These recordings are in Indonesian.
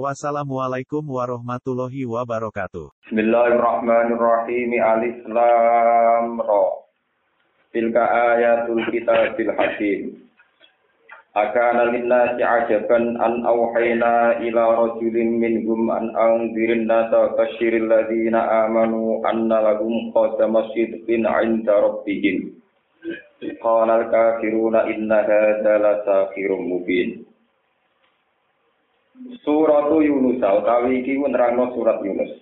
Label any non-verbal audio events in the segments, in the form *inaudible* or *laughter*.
Wassalamualaikum warahmatullahi wabarakatuh. Bismillahirrahmanirrahim. Alif Lam Ra. Tilka ayatul kitabil hakim. Akana linnasi ajaban an awhayna ila rajulin minhum an anzirin nasa kasyiril ladhina amanu anna lahum qadama sidqin inda rabbihim. Qala al-kafiruna inna hadha la sakhirun mubin. Suratu Yunus utawi iki nerangno surat Yunus.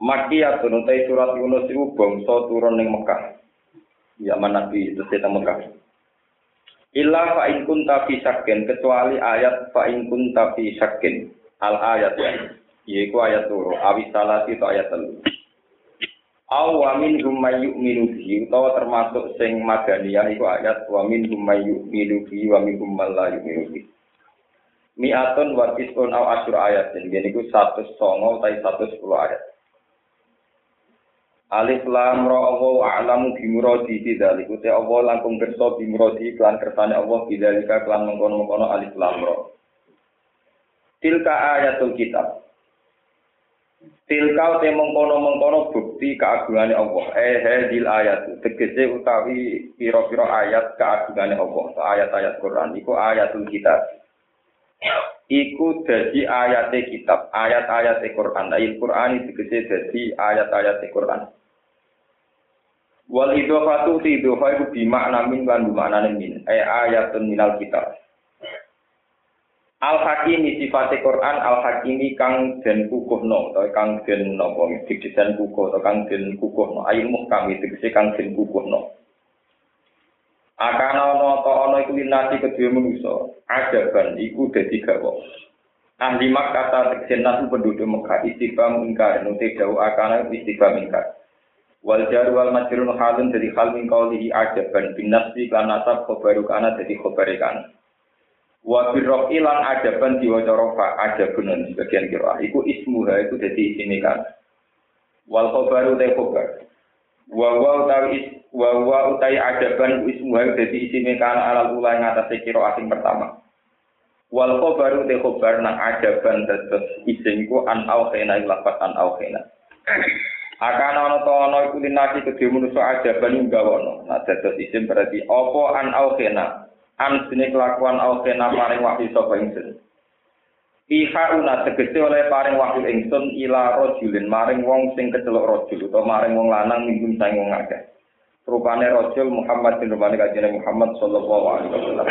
Makiyatun utai surat Yunus iku bangsa turun ning Mekah. Zaman Nabi itu teng Mekah. Fa in kunta fi syakin kecuali ayat fa in kunta fi syakin al ayat ya. Yaiku ayat turu awi salati itu ayat telu. Aw wa min hum may yu'minu bihi utawa termasuk sing madaniyah iku ayat wa min hum may yu'minu bihi wa min hum la yu'minu bihi. Mi'atun wa tis'un aw asyur ayat. Jadi ini ku satu songo tapi ayat. Alif lam ra Allah a'lamu bi muradi bidzalik. Uti Allah langkung kersa bi muradi kelan kersane Allah bidzalika kelan mengkono-mengkono alif lam ra. Tilka ayatul kitab. Tilka te mengkono-mengkono bukti keagungane Allah. Eh hadil ayat. Tegese utawi pira-pira ayat keagungane Allah. Ayat-ayat Quran iku ayatul kitab. Iku dadi ayat kitab, ayat-ayat Quran. Ayat Quran itu tegese dadi ayat-ayat Quran. Wal idhofatu ti idhofa iku bimakna min lan bimakna min. Ay ayatun minal kitab. Al Hakimi sifate Quran Al Hakimi kang den kukuhno atau kang den napa didesain kukuh atau kang den kukuhno ayat muhkam tegese kang den kukuhno. Akana ana ta ana iku linasi kedue manusa. Ajaban iku dadi gawa. Ahli Makkah ta teksen nasu penduduk Mekah istiqam ingkar nuti dawu akana istiqam ingkar. Wal jaru wal majrun halun dari hal min qawlihi ajaban bin nafsi lan nasab khabaru kana dadi khabare kan. Wa birrof ilan ajaban diwaca rofa ajabun sebagian kira. Iku ismuha iku dadi isine kan. Wal khabaru te khabar. Wa utawi wa utai adaban ismu wa dadi isine kana alal ula ing atase kira asing pertama. Wal khabaru te khabar nang adaban dados isim ku an au khena lafat an au khena akan ana to ana iku linasi kedhe manusa adaban ing gawono. Nah dados isim berarti apa an au khena an sine kelakuan au khena paring wahyu sapa ingsun Iha una tegese oleh paring wahyu ingsun ila rajulin maring wong sing kecelok rajul utawa maring wong lanang minggu sang wong akeh rupane Rasul Muhammad bin rupane kajian Muhammad sallallahu alaihi wasallam.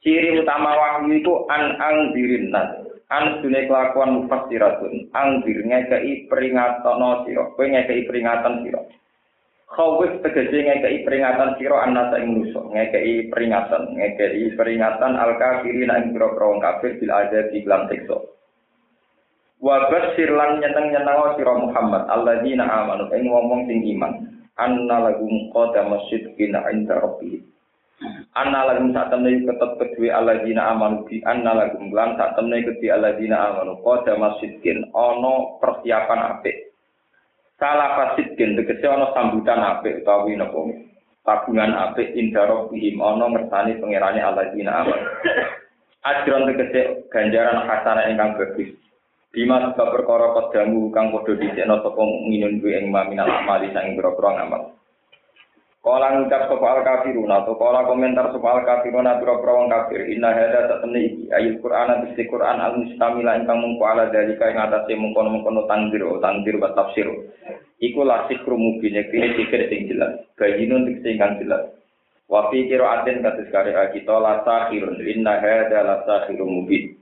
Ciri utama wahyu itu an ang dirinnas. An dunia kelakuan mufassiratun. Ang dir ngekei peringatan siro. Kowe ngekei peringatan siro. Khawif tegese ngekei peringatan siro an nasa ing nuso. Ngekei peringatan. Ngekei peringatan al kafirin ing pira-pira kafir bil ada di dalam tekso. Wabas sirlan nyenteng-nyenteng siro Muhammad. Alladzina amanu. Ing ngomong sing iman. anna lagum qadama sidqin inda rabbih anna lagum sak temne ketep kedue alladzina amanu bi anna lagum lan sak temne kedue alladzina amanu qadama sidqin ana persiapan apik salah fasidkin tegese ana sambutan apik utawi napa? Tabungan apik inda rabbihim ana ngersani pangerane alladzina amanu. Ajron tegese ganjaran hasanah ingkang bagus. Bima sebab perkara kodamu kang padha disekno sapa minun kuwi ing maminal amali sang pira-pira ngamal. Kala ngucap sapa al kafirun atau kala komentar sapa al kafirun pira-pira wong kafir inna hada satemene iki ayat Quran atau Quran al mustamila ingkang mungko ala dalika ing atase mungkono-mungkono tangdir tangdir wa tafsir. Iku lasik rumubine kene dikir sing jelas. Bayinun sing kang jelas. Wa fi qira'atin kados karya kita la sakhirun inna hada la sakhirun mubin.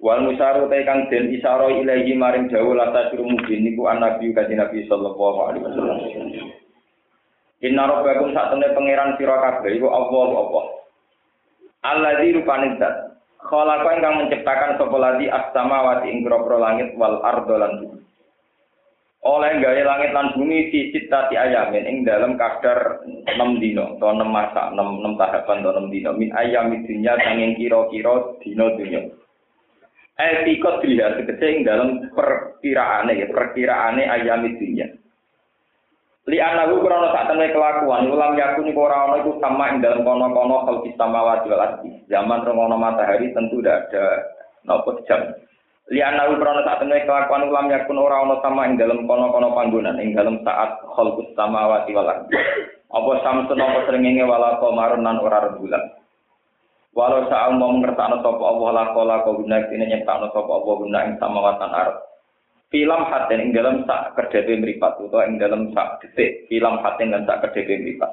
Wal musaru ta kang den isaro ilahi maring dawu lata suruh mubin niku an nabi kanjeng Nabi sallallahu alaihi wasallam. Inna rabbakum sak pangeran sira kabeh iku Allah Allah. Alladzi rupane zat khalaqa ingkang menciptakan sapa ladi as-samawati ing langit wal ardo lan bumi. oleh gawe langit lan bumi sisit tati ayamin ing dalam kadar 6 dino atau 6 masa 6, 6 tahapan atau 6 dino min ayam dunya sanging kira-kira dino dunya Eh dilihat segede ing dalam perkiraane ya perkiraane ayam dunya Li anahu krono sak temne kelakuan ulam yakuni ora ana iku sama ing dalam kono-kono hal samawati wal ardi zaman romono matahari tentu tidak ada nopo jam Liana ukrono saat temen kelakuan ulam yakun ora ono sama ing dalam kono-kono panggonan ing dalam saat khalqus samawati wal ardi. Apa samsun apa srengenge wala qamarun nan ora rembulan. Walau saat mau ngertakno sapa Allah la qala ka guna kene nyiptakno sapa Allah guna ing samawatan ard. Film haten ing dalam sak kerdepe mripat utawa ing dalam sak detik film haten lan sak kerdepe mripat.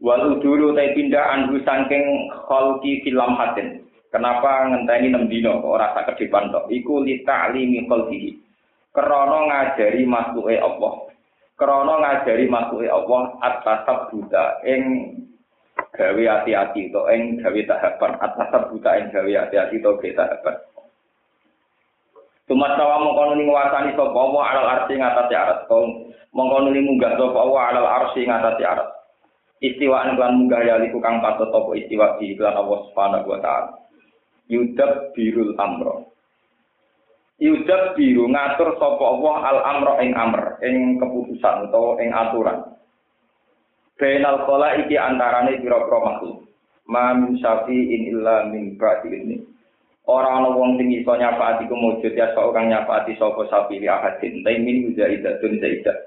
Wal udulu ta pindah anhu saking khalqi film haten. Kenapa ngenteni enam dino ora sak ke depan tok? Iku li ta'limi khalqihi. Krana ngajari makhluke Allah. Krana ngajari makhluke Allah at-tasab buta ing gawe hati-hati to ing gawe tahapan at-tasab buta ing gawe hati-hati to gawe tahapan. Tumat sawa mongko nuli nguasani sapa Allah alal arsi ngatasi arat. Mongko nuli munggah sapa Allah alal arsi ngatasi arat. Istiwa lan munggah ya liku kang patut apa istiwa di iklan Allah Subhanahu wa taala. yudab birul amro. Yudab biru ngatur sapa Allah al amro ing amr, ing keputusan atau ing aturan. Bainal kola iki antarane pira-pira makhluk. Ma min syafi'in illa min ini. Ora ana wong sing iso nyafaati ku mujud ya sok kang nyafaati sapa sapi li ahadin. Ta min zaidatun zaidat.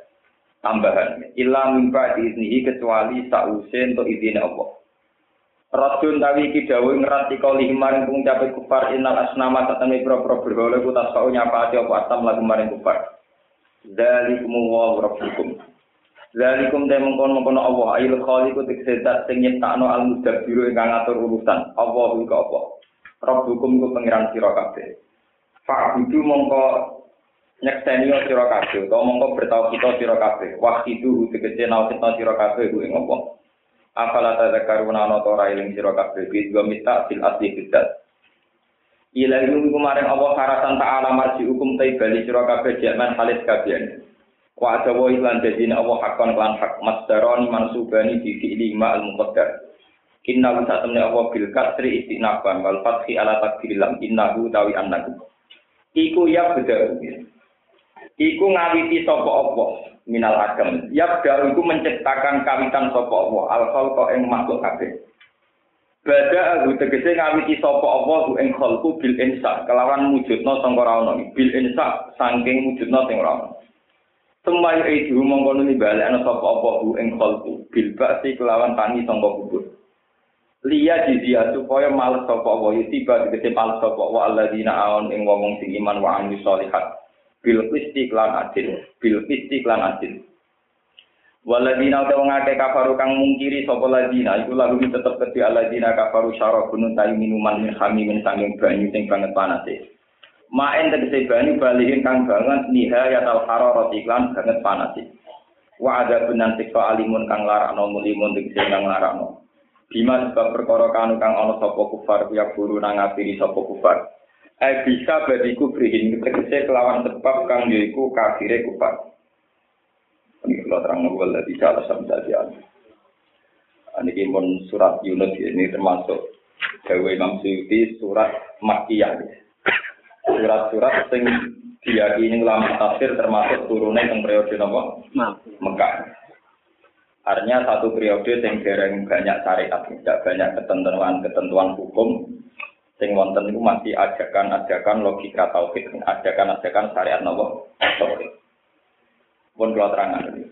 Tambahan. Illa min ba'di ini kecuali sause untuk izin Allah. Radun tawi iki dawuh ngerati kali maring pung capek kufar innal asnama tatame pro-pro berhala ku tasau nyapati apa atam lagu maring kufar. Dzalikum wa rabbukum. Dzalikum te mengkon-mengkon Allah ayil khaliqu tiksedat sing nyiptakno al mudabbiru ingkang ngatur urusan. Allah iku apa? Rabbukum ku pangeran sira kabeh. Fa'budu mongko nyekseni sira kabeh utawa mongko bertau kita sira kabeh. Wahidu tegese nausita sira kabeh ku ing apa? Afala tadzakaruna ana ta ora eling sira kabeh bi dua mita fil asli bidat. Ila ilmu kemarin Allah karatan ta'ala marji hukum tai bali sira kabeh jaman halis kabian. Wa adawa ilan dadine Allah hakon lan hak masdaroni mansubani bi fi'li ma al Inna wa ta'tamni Allah bil kasri istinaban wal fathi ala takdilam innahu tawi annahu. Iku ya beda. Iku ngawiti sapa Allah minal agam. Yabda itu menciptakan kawitan sapa Allah al khalqa ing makhluk kabeh. Bada aku tegese ngawiti sapa Allah ing khalqu bil insa kelawan wujudna sangka ora ono bil insa saking wujudna sing ora ono. Semai itu mongko nuli balekna sapa Allah ing khalqu bil ba'si kelawan tani sangka kubur. Liya jizya supaya males sapa Allah tiba tegese males sapa Allah alladzina aon ing wong sing iman wa amil sholihat. Bil qisti klan adil bil qisti klan adil. Waladina wong akeh kafaru kang mungkiri sapa ladina iku lagu tetep kedhi aladina kafaru syarabun ta'i minuman min hamimin sanging banyu sing banget panase. Maen tegese banyu balihin kang banget nihayat al hararat iklan banget panase. Wa ada benan siksa alimun kang larakno mulimun tegese kang larakno Bima sebab perkara kanu kang ana sapa kufar ya guru nang ngapiri sapa kufar Eh bisa badiku berihin tegese kelawan sebab kang yaiku kafire kufar. Ini kalau terang nubal dari cara samsadian. Ini pun surat Yunus ini termasuk Dewa Imam Suyuti surat Makkiyah. Surat-surat sing diyakini ulama tafsir termasuk turunnya yang periode nopo Mekah. Artinya satu periode yang dereng banyak syariat, tidak banyak ketentuan-ketentuan hukum, sing wonten itu masih ajakan-ajakan logika tauhid, ajakan-ajakan syariat nopo tauhid. Pun kula ini.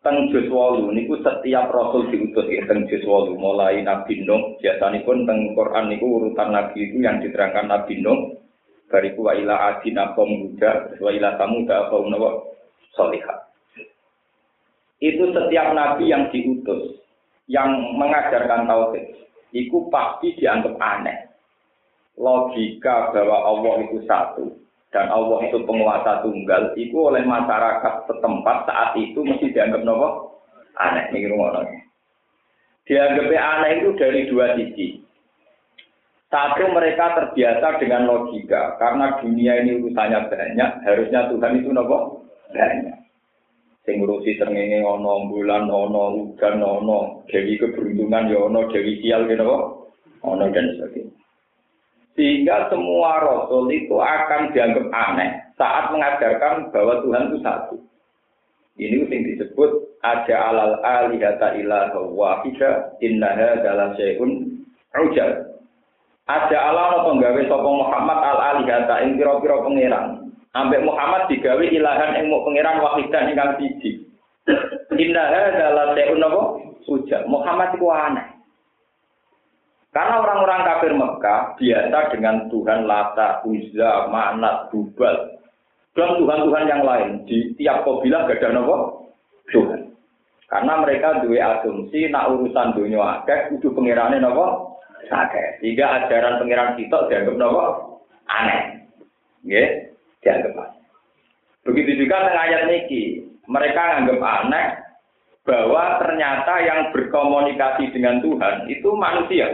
Teng juz 8 niku setiap rasul diutus ya teng 8 mulai Nabi Nuh biasanipun teng Quran niku urutan nabi itu yang diterangkan Nabi Nuh bariku wa ila adina qaum huda wa ila samuda qaum nawa salihah. Itu setiap nabi yang diutus yang mengajarkan tauhid iku pasti dianggap aneh. Logika bahwa Allah itu satu dan Allah itu penguasa tunggal, itu oleh masyarakat setempat saat itu mesti dianggap nopo aneh. Ini rumah Dianggap aneh itu dari dua sisi. Satu mereka terbiasa dengan logika karena dunia ini urusannya banyak, harusnya Tuhan itu nopo banyak. Sing ngurusi srengenge ono, bulan ono, udan ono, dewi keberuntungan ya ono, dewi sial gitu kok. Ono dan sebagainya. Sehingga semua rasul itu akan dianggap aneh saat mengajarkan bahwa Tuhan itu satu. Ini yang disebut aja alal alihata ilaha wahida innaha dalam syai'un ujal. Ada Allah atau gawe sapa Muhammad al alihata ing pira-pira pangeran. Ambek Muhammad digawe ilahan ing pangeran wahidan ingkang siji. Indah adalah seun apa? Uja. Muhammad itu aneh. Karena orang-orang kafir Mekah biasa dengan Tuhan Lata, Uzza, Manat, Bubal, dan Tuhan-Tuhan yang lain. Di tiap kabilah gak ada nopo Tuhan. Karena mereka dua asumsi nak urusan dunia akeh kudu pangerane nopo Oke, Sehingga ajaran pengiran kita dianggap nopo aneh. Ya, dianggap aneh. Begitu juga dengan ayat niki, mereka anggap aneh bahwa ternyata yang berkomunikasi dengan Tuhan itu manusia.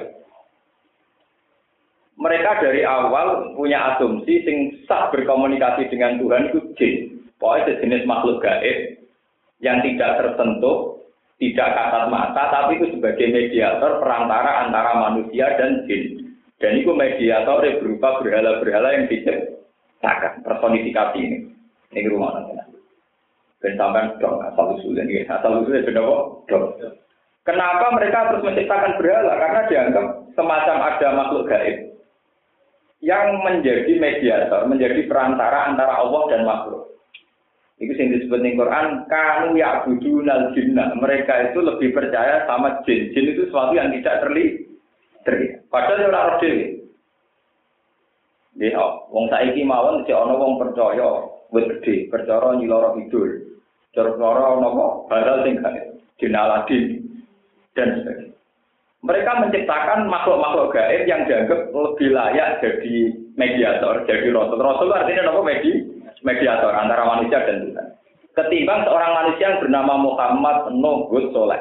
Mereka dari awal punya asumsi sing sah berkomunikasi dengan Tuhan itu jin. Pokoknya sejenis makhluk gaib yang tidak tersentuh tidak kasat mata, tapi itu sebagai mediator perantara antara manusia dan jin. Dan itu mediator berupa berhala-berhala yang diciptakan, personifikasi ini. Ini rumah nanti. Dan sampai dong, asal usulnya ini. Asal usulnya benar kok, dong. Kenapa mereka terus menciptakan berhala? Karena dianggap semacam ada makhluk gaib yang menjadi mediator, menjadi perantara antara Allah dan makhluk. Itu yang disebut di Quran, kanu ya nal jinnah. Mereka itu lebih percaya sama jin. Jin itu sesuatu yang tidak terlihat. Padahal orang roh dewi. Ya, wong saiki mawon si ana wong percaya wit gede, percaya nyiloro kidul. Percaya napa? Badal sing jin Aladin dan sebagainya. Mereka menciptakan makhluk-makhluk gaib yang dianggap lebih layak jadi mediator, jadi rasul. Rasul artinya apa? Medi, mediator antara manusia dan Tuhan. Ketimbang seorang manusia yang bernama Muhammad Nuhud Soleh.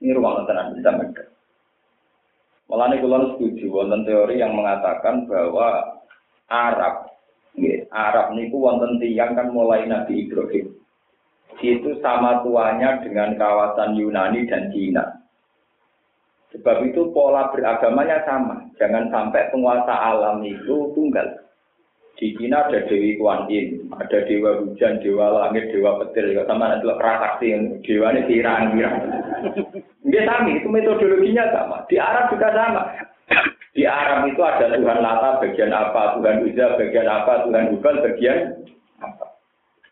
Ini rumah tenan bisa mereka. Malah ini kulon setuju wonten teori yang mengatakan bahwa Arab, ya, Arab niku wonten tiang kan mulai Nabi Ibrahim. Itu sama tuanya dengan kawasan Yunani dan Cina. Sebab itu pola beragamanya sama. Jangan sampai penguasa alam itu tunggal. Di Cina ada Dewi Kuan Yin, ada Dewa Hujan, Dewa Langit, Dewa Petir, sama nanti prasakti yang Dewa ini pirang-pirang. Dia sama, itu metodologinya sama. Di Arab juga sama. Di Arab itu ada Tuhan Lata bagian apa, Tuhan Uzza bagian apa, Tuhan Hubal bagian apa.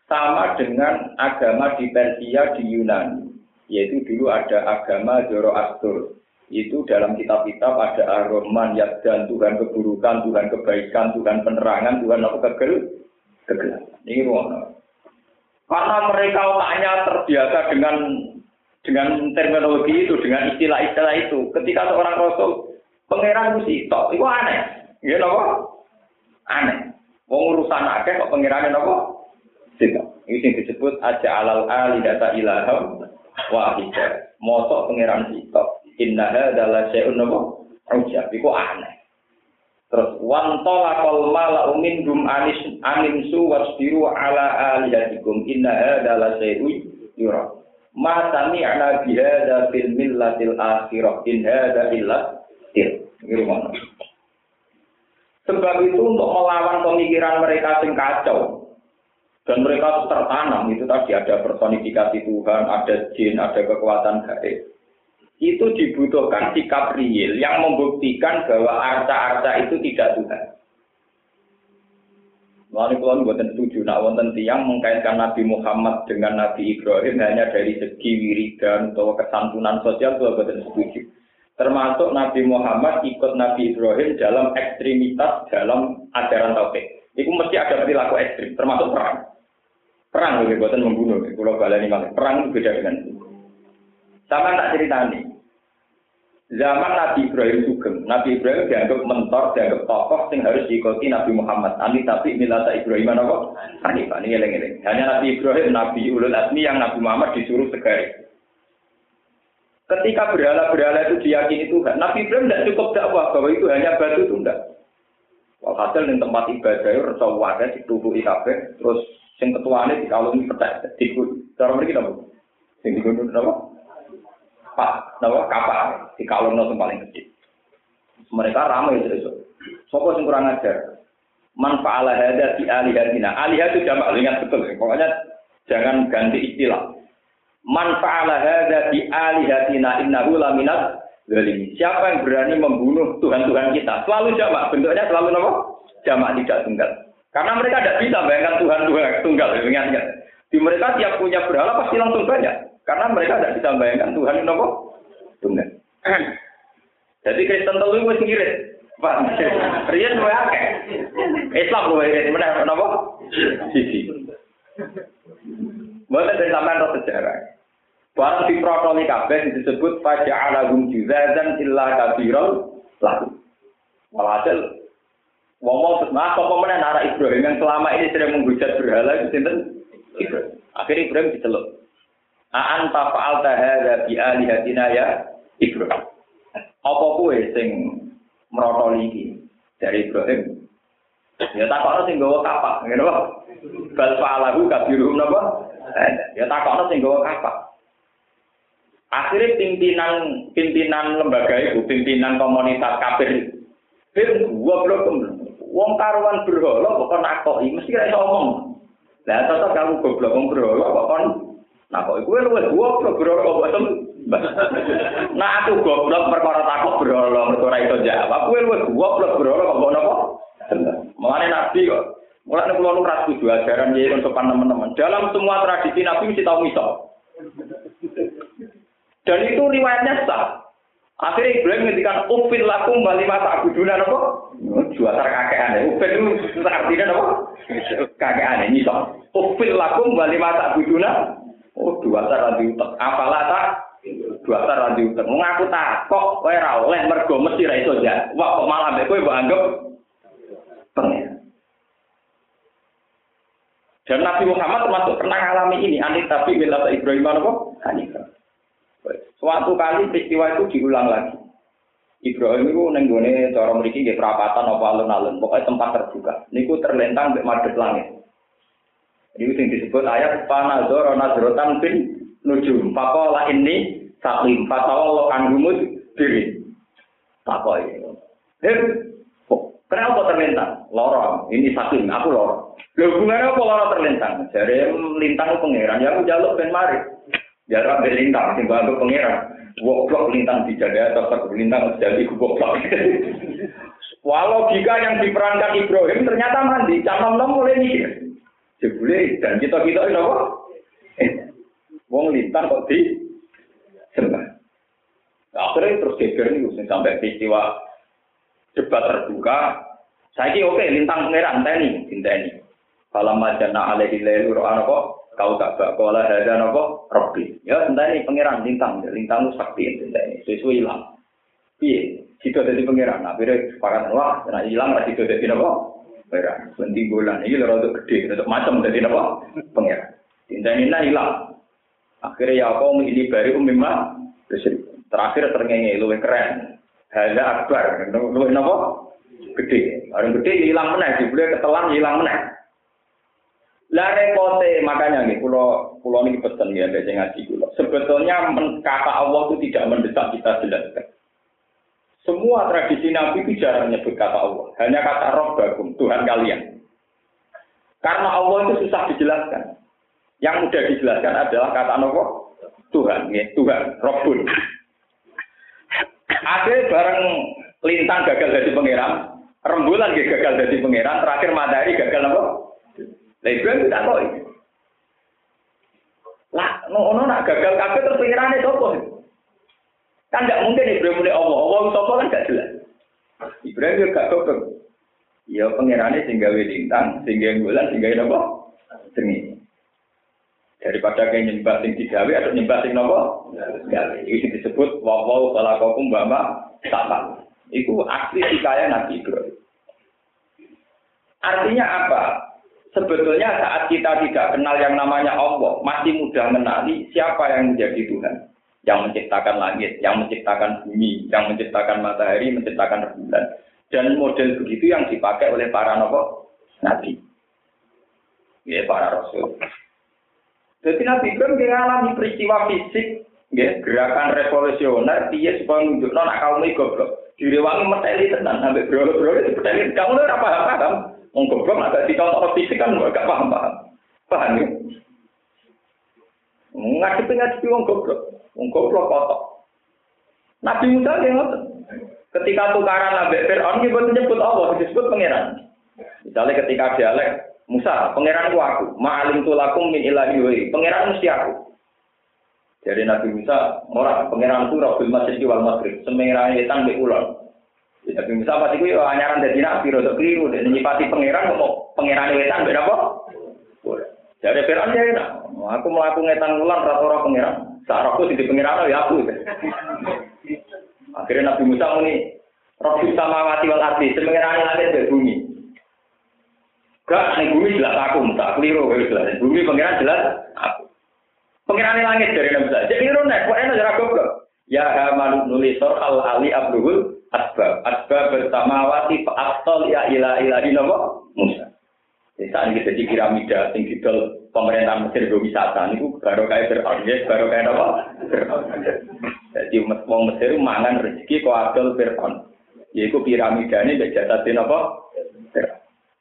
Sama dengan agama di Persia, di Yunani. Yaitu dulu ada agama Zoroaster itu dalam kitab-kitab ada Ar-Rahman, dan Tuhan keburukan, Tuhan kebaikan, Tuhan penerangan, Tuhan apa kegel, kegelapan. Ini ruang. Karena mereka otaknya terbiasa dengan dengan terminologi itu, dengan istilah-istilah itu. Ketika seorang rasul pangeran mesti top, itu aneh. Ya apa? Aneh. Wong urusan akeh kok pangeran apa? Tidak. Ini yang disebut aja alal ali data ilaham wahidah. Mosok pangeran sitok innaha adalah syai'un apa? Ujab, itu aneh. Terus wantola kol mala umin dum anis animsu wasbiru ala alihatikum innaha adalah syai'un yura. Ma sami'na bihada fil millatil akhirah in hada illa til. Sebab itu untuk melawan pemikiran mereka sing kacau dan mereka tertanam itu tadi ada personifikasi Tuhan, ada jin, ada kekuatan gaib itu dibutuhkan sikap real yang membuktikan bahwa arca-arca itu tidak Tuhan. Lalu kalau buatan setuju, nak wonten tiang mengkaitkan Nabi Muhammad dengan Nabi Ibrahim hanya dari segi wiridan atau kesantunan sosial itu buatan setuju. Termasuk Nabi Muhammad ikut Nabi Ibrahim dalam ekstremitas dalam ajaran tauhid. Itu mesti ada perilaku ekstrim, termasuk perang. Perang lebih buatan membunuh. Kalau balani malah perang itu beda dengan itu. Sama tak cerita nih. Zaman Nabi Ibrahim Sugeng, Nabi Ibrahim dianggap mentor, dianggap tokoh yang harus diikuti Nabi Muhammad. Ani tapi milata Ibrahim apa? Hanifah, ini eleng-eleng. Hanya Nabi Ibrahim, Nabi Ulul Azmi yang Nabi Muhammad disuruh segari. Ketika berhala-berhala itu diyakini Tuhan, Nabi Ibrahim tidak cukup dakwah bahwa itu hanya batu itu enggak. Walhasil di tempat ibadah itu rasa wadah ditutupi kabeh, terus sing ketuane dikalungi petek, dikut. Cara mereka apa? Sing dikut apa? Pak, apa? Kapal, dikalungno sing paling kecil. Mereka ramai itu. Sopo sing kurang ajar? Man fa'ala hadza fi alihatina. Alihat itu jamak ingat betul. Pokoknya jangan ganti istilah. Man fa'ala hadza fi alihatina innahu laminat zalimin. Siapa yang berani membunuh Tuhan-Tuhan kita? Selalu jamak, bentuknya selalu apa? Jamak tidak tunggal. Karena mereka tidak bisa bayangkan Tuhan-Tuhan tunggal. Ingat. Di mereka tiap punya berhala pasti langsung banyak. Karena mereka tidak bisa bayangkan Tuhan itu apa? Tunggal. Jadi Kristen telu wis ngirit. Pak, riyen wae akeh. Islam wae ngirit meneh napa? Sisi. Mboten dari sampean roh sejarah. Barang diprotoli kabeh disebut faja'alahum juzazan illa kabirul lahu. Walhasil wong-wong terus nah apa meneh Ibrahim yang selama ini sering menghujat berhala itu sinten? Akhirnya Ibrahim diceluk. Aan fa'al tahadza bi alihatina ya Ibrahim. Apa kowe sing merotoli iki dari Ibrahim? Ya takokno sing gawa kapak, ngene wae. Bal fa'alahu kabiruhum napa? Ya takokno sing gawa kapak. Akhirnya pimpinan pimpinan lembaga itu, pimpinan komunitas kafir itu, gua belum Wong karuan berhala kok kon mesti ra iso omong. Lah tetep kamu goblok wong berhala kok kon nakoki. Kuwi luwih goblok berhala kok boten. Nah aku goblok perkara takut mergo ora iso jawab. Kuwi luwih goblok berhala kok napa? Mulane nabi kok. Mulane kula nu ra setuju ajaran yen sopan teman-teman. Dalam semua tradisi nabi mesti tahu miso. Dan itu riwayatnya sah. Akhirnya Ibrahim ngendikan upil lakum bali masa abuduna apa? Juatar kakek aneh. Upil itu artinya apa? Kakek aneh nyisok. Upil lakum bali masa abuduna. Dua tar randi utek. Apalah tak? Dua tar randi utek. Mengaku tak kok kowe ra oleh mergo mesti ra iso. Wah, kok malah mbek kowe mbok anggap pengen. Dan Nabi Muhammad termasuk pernah mengalami ini. Anit tapi bila Ibrahim apa? Suatu kali peristiwa itu diulang lagi. Ibrahim itu nenggone cara mriki nggih perapatan apa alun-alun, pokoknya tempat terbuka. Niku terlentang mbek madhep langit. Ini sing disebut ayat panazoro nazrotan bin nujum. Pakola ini sakim fatawallo kangumut diri. Pakoi. Eh, kenapa terlentang? Lorong. Ini sakim, aku lorong. Lho hubungannya apa lorong terlentang? Jadi lintang pangeran, ya aku jaluk ben mari. Jarak dari lintang, sing bantu pangeran. Goblok lintang dijaga tetap lintang jadi goblok. Walau *laughs* jika yang diperankan Ibrahim ternyata mandi, cam nom mulai mikir. Jebule dan kita kita ini apa? Eh, wong lintang kok di sembah. Akhirnya terus geger nih, sampai peristiwa debat terbuka. Saya oke, lintang pangeran teni, teni. Kalau majana alaihi lailu ro'ana kok kau kola ada nopo robi ya entah ini pangeran lintang lintang sakti ini sesuai hilang. Iya jika jadi pangeran nah beda sepakat wah nah hilang lah jika jadi nopo pangeran penting bulan ini untuk gede. Untuk macam jadi nopo pangeran. Entah ini hilang. Akhirnya ya kau ini baru umimah terakhir terngenge lebih keren. Ada akbar. Lebih nopo gede. Orang gede hilang meneh dibeli ketelan hilang meneh. Lah repote. Makanya nih pulau pulau ini pesen ya dari ngaji pulau. Sebetulnya kata Allah itu tidak mendesak kita jelaskan. Semua tradisi Nabi itu jarang menyebut kata Allah. Hanya kata Roh Bagum, Tuhan kalian. Karena Allah itu susah dijelaskan. Yang mudah dijelaskan adalah kata Allah Tuhan, ya, Tuhan, Robbun. Akhirnya bareng lintang gagal jadi pangeran, rembulan gagal jadi pangeran, terakhir matahari gagal apa? Lah Ibrahim tidak tahu. Lah, ngono nak gagal kabeh terus pengirane sapa? Kan tidak mungkin Ibrahim mulai Allah. Allah sapa kan gak jelas. Ibrahim juga gak goblok. Ya pengirane sing gawe lintang, sing gawe bulan, sing gawe napa? Seni. Daripada kayak nyembah sing digawe atau nyembah sing napa? Gawe. Iki disebut wa wa khalaqakum wa ma ta'mal. Iku asli hikayah Nabi Ibrahim. Artinya apa? Sebetulnya saat kita tidak kenal yang namanya Allah, masih mudah menali siapa yang menjadi Tuhan. Yang menciptakan langit, yang menciptakan bumi, yang menciptakan matahari, menciptakan rembulan. Dan model begitu yang dipakai oleh para nopo nabi. Ya, para rasul. Jadi Nabi Ibrahim dia alami peristiwa fisik, ya, gerakan revolusioner, dia supaya menunjuk nak kaum ini goblok. Direwangi meteli tenan, sampai bro-bro itu meteli. Kamu udah apa paham? Mau goblok agak dicontoh fisik kan gak paham paham. Ya? Ngadepi ngadepi wong goblok, goblok kotor. Nabi Musa yang. Ketika tukaran Nabi Fir'aun, ini betul nyebut Allah, disebut pangeran. Misalnya ketika dialek, Musa, pangeran ku aku, ma'alim tulakum min ilahi wa pangeran mesti aku. Jadi Nabi Musa, orang pangeran ku Rabbul Masjid wal Maghrib, semengeran yetan di ulon. Nabi Musa pasti ku ya anyaran dari Nabi, rada keliru, dan nyipati pangeran, mau pangeran wetan beda apa? Jadi Fir'aun ya enak, aku melakukan ngetan ulang rata-rata pangeran. Saat aku di pangeran ya aku. Akhirnya Nabi Musa ini, Robi sama mati wal arti, semengerane langit dan bumi. Gak, nih bumi jelas aku, tak keliru, jelas. Bumi pangeran jelas aku. Pangeran langit dari Nabi Musa. Jadi keliru nih, kok enak jarak goblok. Ya hamanu nulisor al ali abdul asbab. Asbab bersama wati fa'aftol ya ila ilahi nopo Musa. Di saat kita di piramida, sing didol pemerintah Mesir go wisata, niku baru kayak Fir'aun, ya, baru kayak apa? Jadi wong Mesir mangan rezeki kok adol Fir'aun. Yaiku piramida ini gak jatatin apa?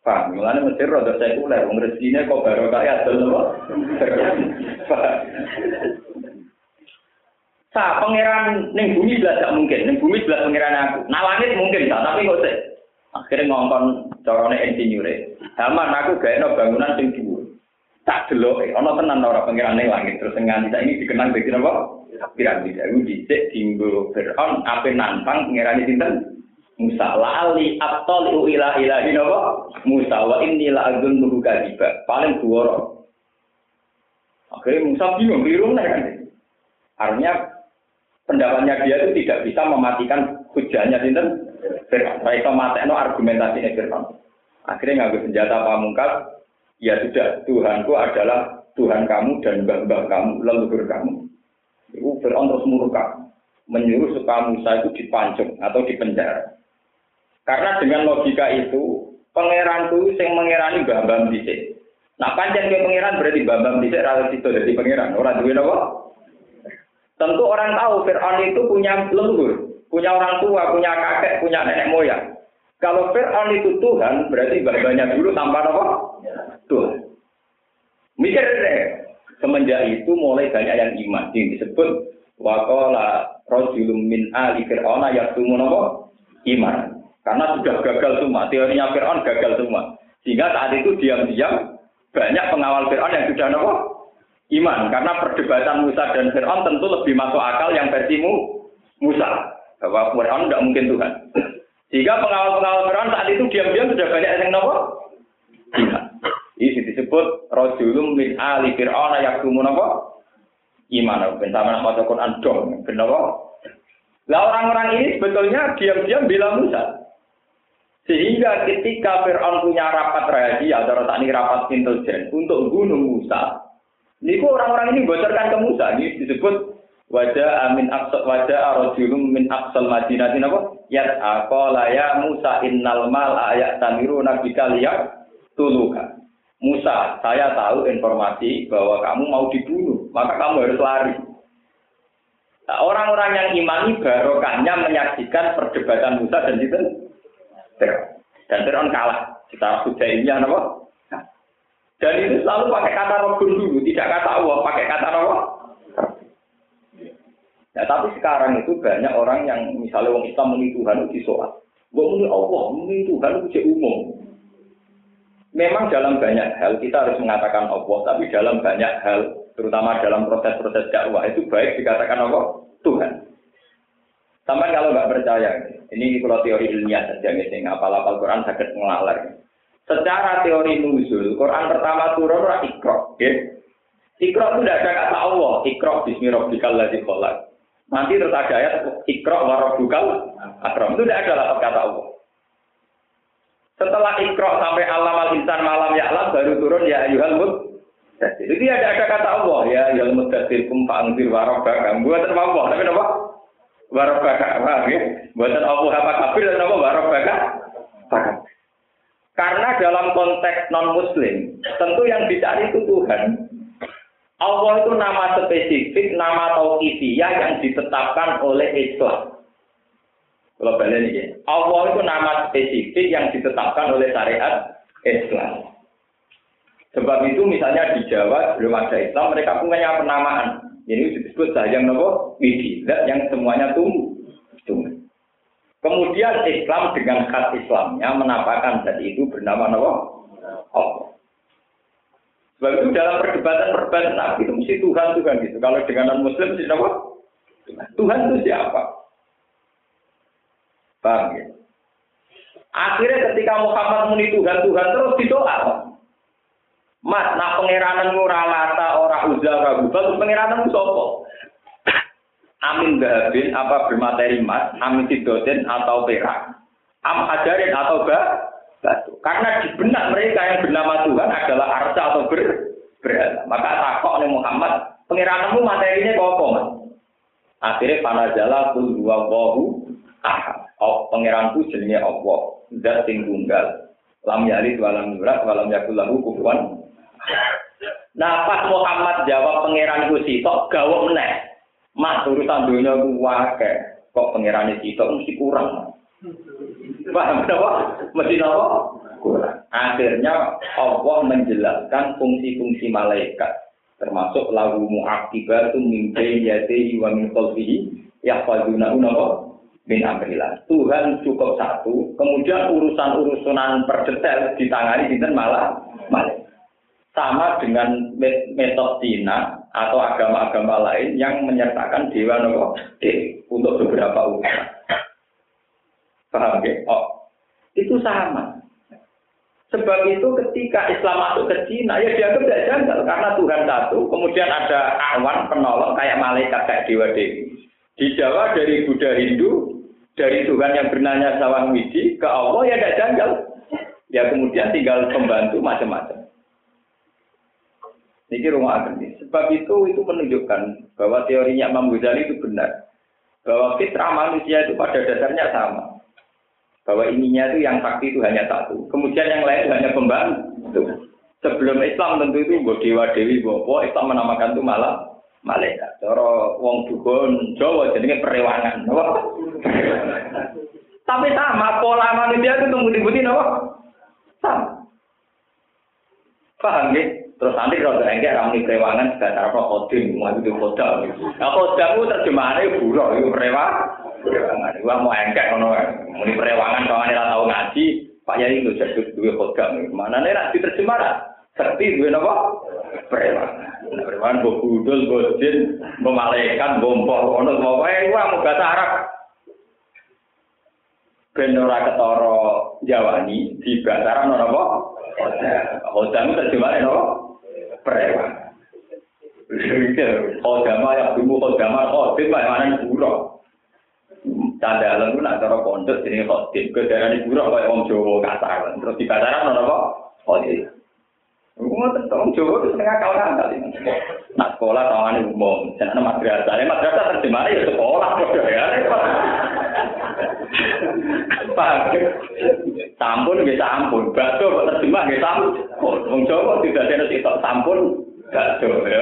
Paham, mulanya Mesir rada sekuler, wong rezekinya kok baru kayak adol apa? Sa pangeran ning bumi belas gak mungkin, ning bumi belas pangeran aku. Nah langit mungkin, tapi kok sih. Akhirnya ngongkon corone insinyur Haman aku gak no bangunan sing dhuwur. Tak delok e, ana tenan ora pangeran ning langit terus nganti ini dikenang dadi napa? Piramida iku dhisik dinggo Fir'aun ape nantang pangeran sinten? Musa lali atol ila ilahi napa? Musa wa inni la azun nuhu kadiba. Paling buworo. Akhirnya Musa bingung, biru kan? Artinya pendapatnya dia itu tidak bisa mematikan hujannya sinten? Fir'aun. Mereka matekno argumentasi Fir'aun. Akhirnya ngambil senjata pamungkas, ya sudah, Tuhanku adalah Tuhan kamu dan mbah-mbah kamu, leluhur kamu. Itu Fir'aun terus murka, menyuruh supaya Musa itu dipancung atau dipenjara. Karena dengan logika itu, pangeran itu yang mengerani mbah-mbah bisik. Nah, panjang ke pangeran berarti mbah-mbah bisik relatif itu dari pangeran. Orang duit apa? Tentu orang tahu Fir'aun itu punya leluhur, punya orang tua, punya kakek, punya nenek moyang. Kalau Fir'aun itu Tuhan, berarti banyak dulu tanpa apa? Tuhan. Mikir deh. Semenjak itu mulai banyak yang iman. Yang disebut wakola rojulum min ali Fir'auna yaktumun apa? Iman. Karena sudah gagal semua. Teorinya Fir'aun gagal semua. Sehingga saat itu diam-diam banyak pengawal Fir'aun yang sudah apa? Iman. Karena perdebatan Musa dan Fir'aun tentu lebih masuk akal yang versimu Musa. Bahwa Fir'aun tidak mungkin Tuhan. Sehingga pengawal-pengawal Fir'aun saat itu diam-diam sudah banyak yang nopo. Ini disebut rojulum min ali Fir'aun yaktumu nopo. Iman, ben sama nama Quran dong, Lah orang-orang ini sebetulnya diam-diam bila Musa. Sehingga ketika Fir'aun punya rapat rahasia, atau ini rapat intelijen untuk bunuh Musa, ini orang-orang ini bocorkan ke Musa. Ini disebut wajah amin aksal wajah arojulum min aksal madinah ini apa? Ya akola ya Musa innal mal ayat tamiru nabi kalian tuluka. Musa, saya tahu informasi bahwa kamu mau dibunuh, maka kamu harus lari. Nah, orang-orang yang imani barokahnya menyaksikan perdebatan Musa dan itu dan Fir'aun kalah secara hujaimnya apa? Dan itu selalu pakai kata Rabbun dulu, tidak kata Allah, pakai kata Allah. Nah, tapi sekarang itu banyak orang yang misalnya orang Islam muni Tuhan itu disoal. Gue muni Allah, muni Tuhan itu umum. Memang dalam banyak hal kita harus mengatakan Allah, tapi dalam banyak hal, terutama dalam proses-proses dakwah itu baik dikatakan Allah Tuhan. Sampai kalau nggak percaya, ini kalau teori ilmiah saja misalnya, apal-apal Quran sakit ngelalar. Secara teori nuzul, Quran pertama turun ora ikro, ya. Itu tidak ada kata Allah, ikro bismillahirrahmanirrahim ladzi khalaq. Nanti terus ada ayat ikro warobukal akram. Itu tidak ada lafaz kata Allah. Setelah ikro sampai alam al insan malam ya alam baru turun ya ayuhal mut. Jadi ada ada kata Allah ya yang mudathir kum warabaka. Buat apa? Tapi apa? Warabaka. Paham ya? Buatan Allah apa kafir dan apa warabaka? Karena dalam konteks non muslim, tentu yang dicari itu Tuhan. Allah itu nama spesifik, nama tauqifiyah yang ditetapkan oleh Islam. Kalau balik ini, Allah itu nama spesifik yang ditetapkan oleh syariat Islam. Sebab itu misalnya di Jawa belum ada Islam, mereka punya penamaan. Ini disebut sayang nopo wididat yang semuanya tumbuh. tumbuh. Kemudian Islam dengan khas Islamnya menampakkan tadi itu bernama nopo Allah. Sebab itu dalam perdebatan-perdebatan Nabi itu mesti Tuhan Tuhan gitu. Kalau dengan non Muslim mesti apa? Tuhan itu siapa? Paham ya? Akhirnya ketika Muhammad muni Tuhan Tuhan terus didoa. Mas, nah pengiranan ora lata, ora uzza, ora gubal, pengiranan sopo. Amin bahabin apa bermateri emas, amin sidotin atau perak, am hajarin atau ba, batu. Karena di benak mereka yang bernama Tuhan adalah arsa atau ber, berhala. Maka takok oleh Muhammad, pengirananmu materinya kok apa, Mas? Akhirnya pada jala kul dua wahu ahad. Oh, pengiranku jenenge Allah, zat sing tunggal. Lam yalid walam yulad walam yakul lahu Nah pas Muhammad jawab pangeran ku sitok gawe meneh. Mas urusan dunia ku wae kok pangeran sitok mesti kurang. Paham apa? Mesti apa? Akhirnya Allah menjelaskan fungsi-fungsi malaikat termasuk lagu mu'aqibatun min bayyatihi wa min khalfihi yahfazuna apa? min amrillah. Tuhan cukup satu, kemudian urusan-urusan perdetail ditangani dinten malah malaikat sama dengan metode Cina atau agama-agama lain yang menyertakan dewa nopo untuk beberapa urusan. Paham ya? Oh, itu sama. Sebab itu ketika Islam masuk ke Cina, ya dianggap tidak janggal karena Tuhan satu, kemudian ada awan penolong kayak malaikat kayak dewa dewi. Di Jawa dari Buddha Hindu, dari Tuhan yang bernanya Sawang Widi ke Allah ya tidak janggal. Ya kemudian tinggal pembantu macam-macam. Ini rumah ini. Sebab itu itu menunjukkan bahwa teorinya Imam Ghazali itu benar. Bahwa fitrah manusia itu pada dasarnya sama. Bahwa ininya itu yang sakti itu hanya satu. Kemudian yang lain hanya pembantu. Sebelum Islam tentu itu buat dewa dewi bopo Islam menamakan itu malah malaikat. Cara wong dukun Jawa jenenge perewangan. Tapi sama pola manusia itu tunggu dibuti apa? Sama. Paham ya? Terus nanti kalau enggak ramai prewangan sudah cara koding, mau itu kodam. Nah kodam itu terjemahannya buruk, itu prewang. Prewangan, gua mau enggak kalau mau di prewangan kalau anda tahu ngaji, Pak Yai itu jadi dua kodam. Mana nih nanti terjemah Seperti dua apa? Prewangan. Nah, prewangan gue budul, gue jin, gue malaikat, gue mpok, gue mau eh mau bahasa Arab. Bendora ketoro Jawani di bahasa Arab apa? Hodam itu terjemahnya apa? Preman. Kodama yang dulu kodama kodim, mana buruk. Candalan itu nak cara pondok jadi kodim. Kedaraan buruk kayak orang Jawa kasar. Terus di pasaran apa? Kodim. Umum tentang Jawa itu setengah kawan kali. Nak sekolah tawangan umum. Jangan madrasah. Ini madrasah terjemahnya ya sekolah. Ya. Sampun nggih sampun, bakso kok terjemah nggih sampun. Wong Jawa tidak ada sitok sampun bakso. Ya,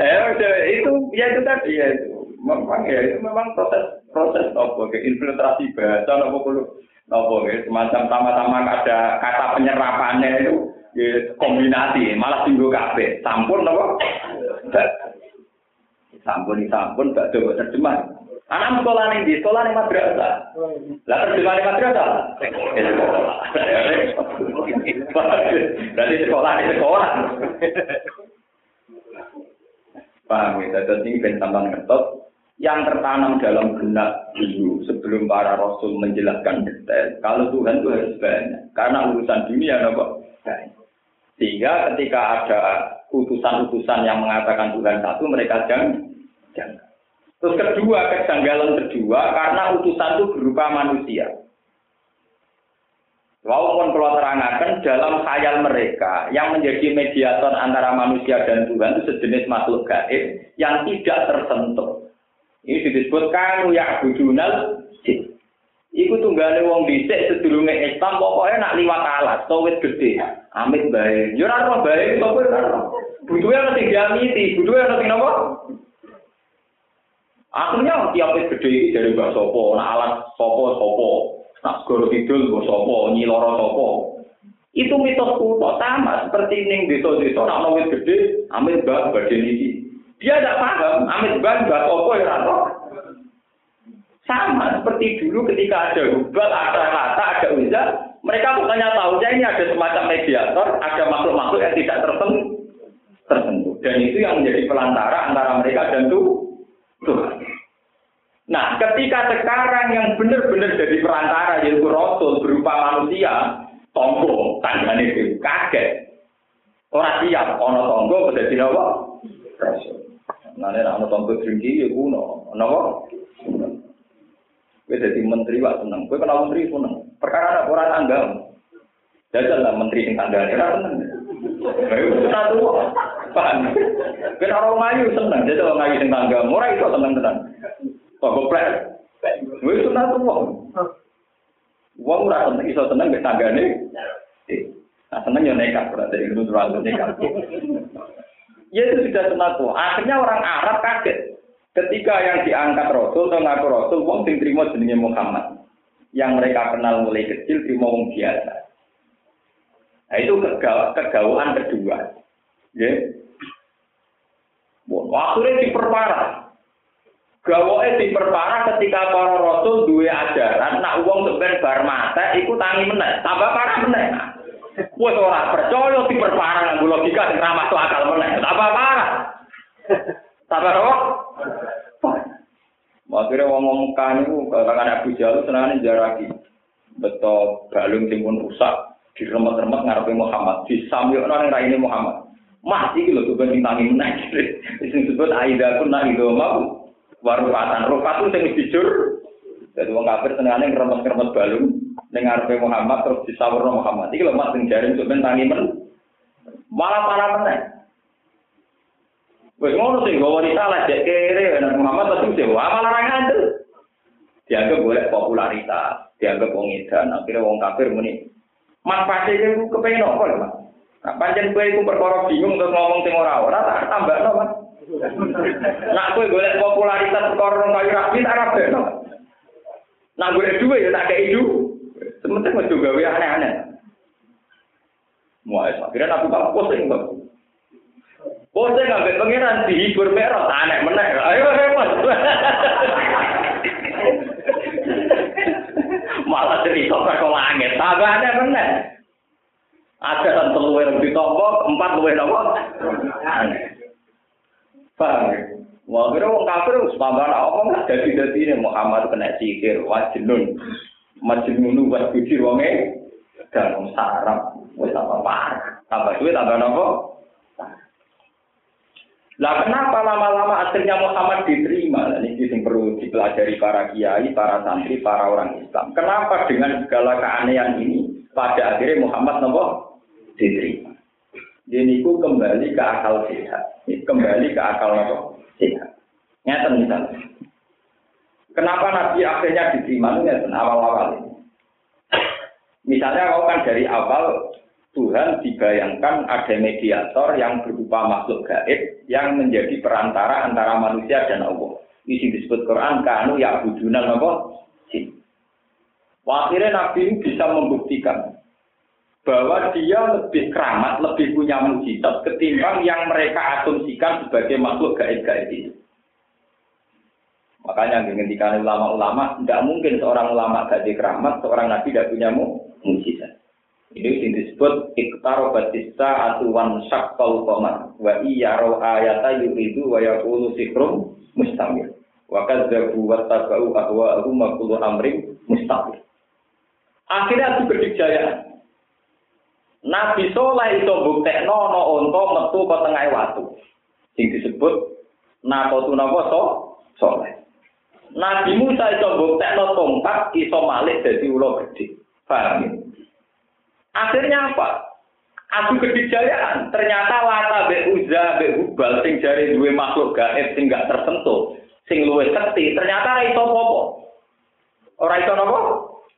*laughs* ya itu ya itu tadi ya itu. Memang ya itu memang proses proses apa ke infiltrasi bahasa apa kulo apa semacam sama-sama ada kata penyerapannya itu ya, kombinasi malah tinggal kafe sampun apa sampun sampun bakso terjemah Anak sekolah nih di sekolah nih madrasah. Lah terjemah nih madrasah. Berarti sekolah nih sekolah. Paham ya? Ini ben tambang ngetot yang tertanam dalam benak dulu sebelum para rasul menjelaskan detail. Kalau Tuhan itu harus banyak. Karena urusan dunia apa? Sehingga ketika ada utusan-utusan yang mengatakan Tuhan satu, mereka jangan. jangan. Terus kedua, kejanggalan kedua, karena utusan itu berupa manusia. Walaupun kalau terangkan dalam khayal mereka yang menjadi mediator antara manusia dan Tuhan itu sejenis makhluk gaib yang tidak tersentuh. Ini disebut kamu ya bujunal jin. Iku tunggale wong dhisik sedurunge Islam pokoknya nak liwat alat, towet gede. Amit bae. Yo ora bae sapa ora. Butuhe ana sing diamiti, butuhe ana napa? Akhirnya tiap gede dari Mbak Sopo, nak alat Sopo Sopo. Nak segoro kidul mbok sapa, nyiloro sapa. Itu mitos kuno sama seperti ning desa-desa nak ono wit gede, amit mbak badhe niki. Dia tidak paham, amit mbak mbak apa ya ora Sama seperti dulu ketika ada hubal, ada rata, ada uzat, mereka bukannya tahu ini ada semacam mediator, ada makhluk-makhluk yang tidak tersentuh. tersentuh. Dan itu yang menjadi pelantara antara mereka dan Tuhan. Nah, ketika sekarang yang benar-benar jadi perantara yaitu Rasul berupa manusia, tonggo, tandanya itu kaget. Orang siap, ono tonggo, jadi apa? Rasul. Nah, ini ono tonggo tinggi, ya kuno. Kenapa? Gue jadi menteri, wak seneng. Gue kenal menteri, seneng. Perkara ada orang tangga. Jajal lah menteri yang tangga, ya seneng. Senang tuh. Paham? Gue orang ngayu seneng, jajal ngayu yang tangga. Murah itu seneng tenang. Kok goblok. Wis sunat wong. Wong ora seneng iso seneng mek tanggane. Nah, seneng yo nekat berarti itu terlalu nekat. *laughs* Ya itu sudah sunat Akhirnya orang Arab kaget. Ketika yang diangkat Rasul atau ngaku Rasul, wong sing terima jenenge Muhammad. Yang mereka kenal mulai kecil terima wong biasa. Nah itu kegawaan kedua. Ya. Akhirnya diperparah. Gawoke diperparah ketika para rasul duwe ajaran nak wong sebenarnya bar mate iku tangi meneh, tambah parah meneh. Wes ora percaya diperparah nganggo logika sing ramah akal meneh, tambah parah. Tambah apa? Akhirnya wong ngomong Mekah niku kakak Abu Jalul senengane jaraki. Betul balung sing pun rusak diremet-remet ngarepe Muhammad, disamyokno ning raine Muhammad. Mah iki lho ben tangi meneh. Disebut aida pun nak mau warufatan. Rufat itu sing jujur. Jadi wong kafir senengane ngremet-ngremet balung ning ngarepe Muhammad terus disawurno Muhammad. Iki lho mak sing jaring sampeyan tangi men. Malah parah meneh. Wes ngono sing gawa risalah dek kere nek Muhammad tapi sing malah ra ngandel. Dianggap boleh popularitas, dianggap wong edan, akhirnya wong kafir muni. Mas pasti itu kepengen apa lho, Mas? Nah, pancen kowe iku perkara bingung terus ngomong sing ora ora tak tambahno, Mas. Nak kowe golek popularitas perkara nang kayu rapi tak rapi. Nak golek duwe ya tak kei du. Sementing mesti gawe aneh-aneh. Mulai akhirnya aku tak pusing kok. Pusing ngambil pengiran dihibur merah aneh meneh. Ayo repot. Malah cerita kok langit. Tambah aneh meneh. Ada kan telur yang ditombok, empat luwe nopo. Aneh. Paham ya? Wah, kira wong kafir wis pambar apa nggak dadi-dadi ini Muhammad kena sikir wajnun. Majnun wa biji wonge dan sarap wis apa parah. Tambah duit tambah nopo? Lah kenapa lama-lama akhirnya Muhammad diterima? Nah, ini yang perlu dipelajari para kiai, para santri, para orang Islam. Kenapa dengan segala keanehan ini pada akhirnya Muhammad nopo diterima? Ini ku kembali ke akal sehat kembali ke akal apa? Sehat. Nyata misalnya. Kenapa Nabi akhirnya diterima itu awal-awal ini. Misalnya kalau kan dari awal Tuhan dibayangkan ada mediator yang berupa makhluk gaib yang menjadi perantara antara manusia dan Allah. Ini disebut Quran kanu ya bujunan apa? Akhirnya Nabi bisa membuktikan bahwa dia lebih keramat, lebih punya mujizat ketimbang yang mereka asumsikan sebagai makhluk gaib-gaib itu. Makanya ketika ulama-ulama, tidak mungkin seorang ulama gaji keramat, seorang nabi tidak punya mujizat. Ini yang disebut iktaro batista atuwan syakkal komar wa iyaro ayata yuridu wa yakulu sikrum mustamir wa kadzabu wa tabau ahwa ahu makulu amrim mustamir. Akhirnya itu berjaya Nabi Soleh itu bukti nono onto metu ke tengah waktu. Sing disebut napa tu napa so Soleh. Nabi Musa itu bukti tongkat iso malik dari ulo gede. Ya? Akhirnya apa? Adu kedijayaan. Ternyata Lata be Uza be Hubal sing jari duwe makhluk gaib sing gak tersentuh, sing luwe sekti, ternyata ora iso apa Ora iso napa?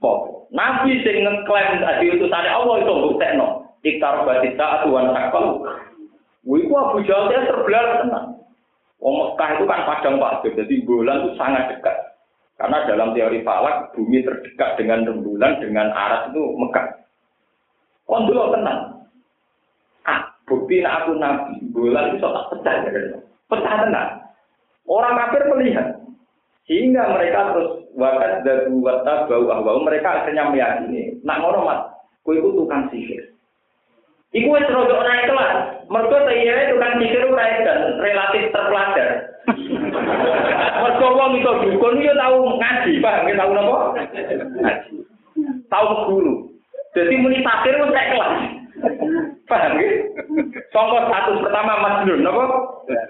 Apa? Nabi sing ngeklaim adi utusane Allah iso mbuktekno. Iktar batita atuan takal. Wih, Abu Jahal dia terbelar tenang. Wong Mekah itu kan padang pasir, jadi bulan itu sangat dekat. Karena dalam teori falak, bumi terdekat dengan rembulan, dengan arah itu Mekah. Kon dulu tenang. Ah, bukti aku nabi, bulan itu tak pecah ya. Pecah tenang. Orang kafir melihat. Sehingga mereka terus wakat dan wata bau ahwau mereka akhirnya meyakini. Nak ngono mat, kue itu tukang sihir. Iku wis rodok naik kelas. Mergo saya tukang sihir ora dan relatif terpelajar. *laughs* Mergo wong itu dukun yo tahu ngaji, paham ya tahu napa? Ngaji. Tahu guru. Jadi muni takir wis naik kelas. Paham ya? Sangka satu pertama Majnun napa?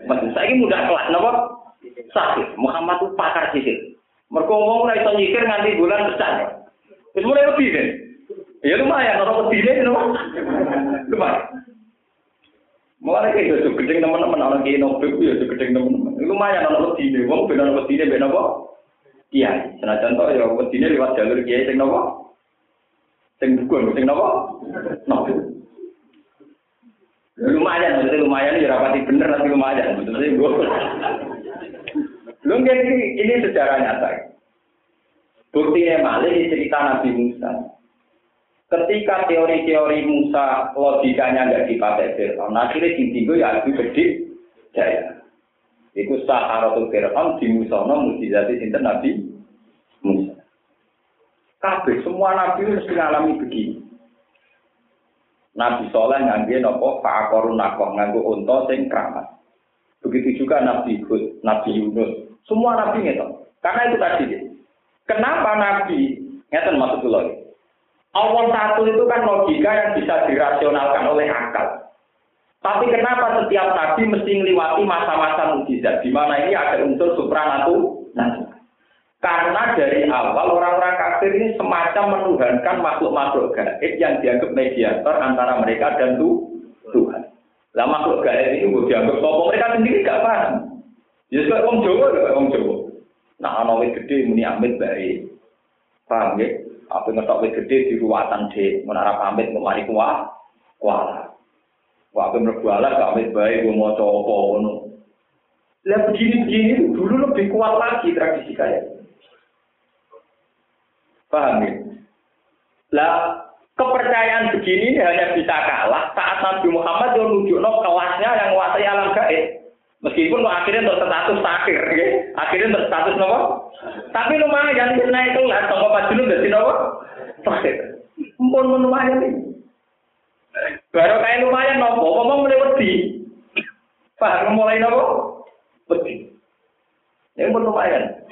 Majnun. Saiki mudah kelas napa? Sakit. Muhammad itu pakar sihir. Mergo wong ora iso nyikir nganti bulan pecah. Wis mulai lebih kan? Ya lumayan, orang pedine lumayan. Lumayan. Mulai kayak itu gedeng teman-teman orang kayak nobel ya gedeng teman-teman. Lumayan orang pedine, wong ben orang pedine ben apa? Iya, senajan to ya pedine lewat jalur kiai sing napa? Sing dukun, sing? Nobel. Ya, lumayan, maksudnya lumayan ya rapati bener tapi lumayan. Maksudnya gue. Lu ini, ini sejarah nyata. Buktinya malah cerita Nabi Musa. Ketika teori-teori Musa logikanya nggak dipakai Fir'aun, akhirnya tinggi ya aku gede jaya. Iku saharatul Fir'aun di Musa no mujizati sinten Nabi Musa. Kabeh semua nabi mesti ngalami begini. Nabi Soleh ngangge nopo fa'akorun nakoh nganggo unta sing. Begitu juga Nabi Hud, Nabi Yunus, semua nabi ngetok. Karena itu tadi. Kenapa Nabi ngeten maksud lagi? Allah satu itu kan logika yang bisa dirasionalkan oleh akal. Tapi kenapa setiap nabi mesti melewati masa-masa mujizat, di mana ini ada unsur supranatural? Karena dari awal orang-orang kafir ini semacam menuhankan makhluk-makhluk gaib yang dianggap mediator antara mereka dan Tuhan. Lah makhluk gaib ini dianggap sopo mereka sendiri gak paham. Ya sudah orang Jawa, orang Jawa. Nah, anak gede muni amit baik. Paham ya? Apa ngetok wis gede di ruwatan di menara pamit mari kuah kuala. Wah, apa mlebu alas pamit bae gue mau coba ngono. Lah begini-begini dulu lebih kuat lagi tradisi kayak. Paham ya? Lah kepercayaan begini ini hanya bisa kalah saat Nabi Muhammad yang nunjukno kelasnya yang menguasai alam gaib. Meskipun akhirnya untuk status takir, ya. akhirnya untuk status nopo. Tapi lumayan bisa naik kelas, sama Pak Junun dari nopo. Takir. Mumpun lumayan ini. Baru kayak lumayan nopo, ngomong mulai wedi. Paham mulai nopo? Wedi. Ini pun lumayan.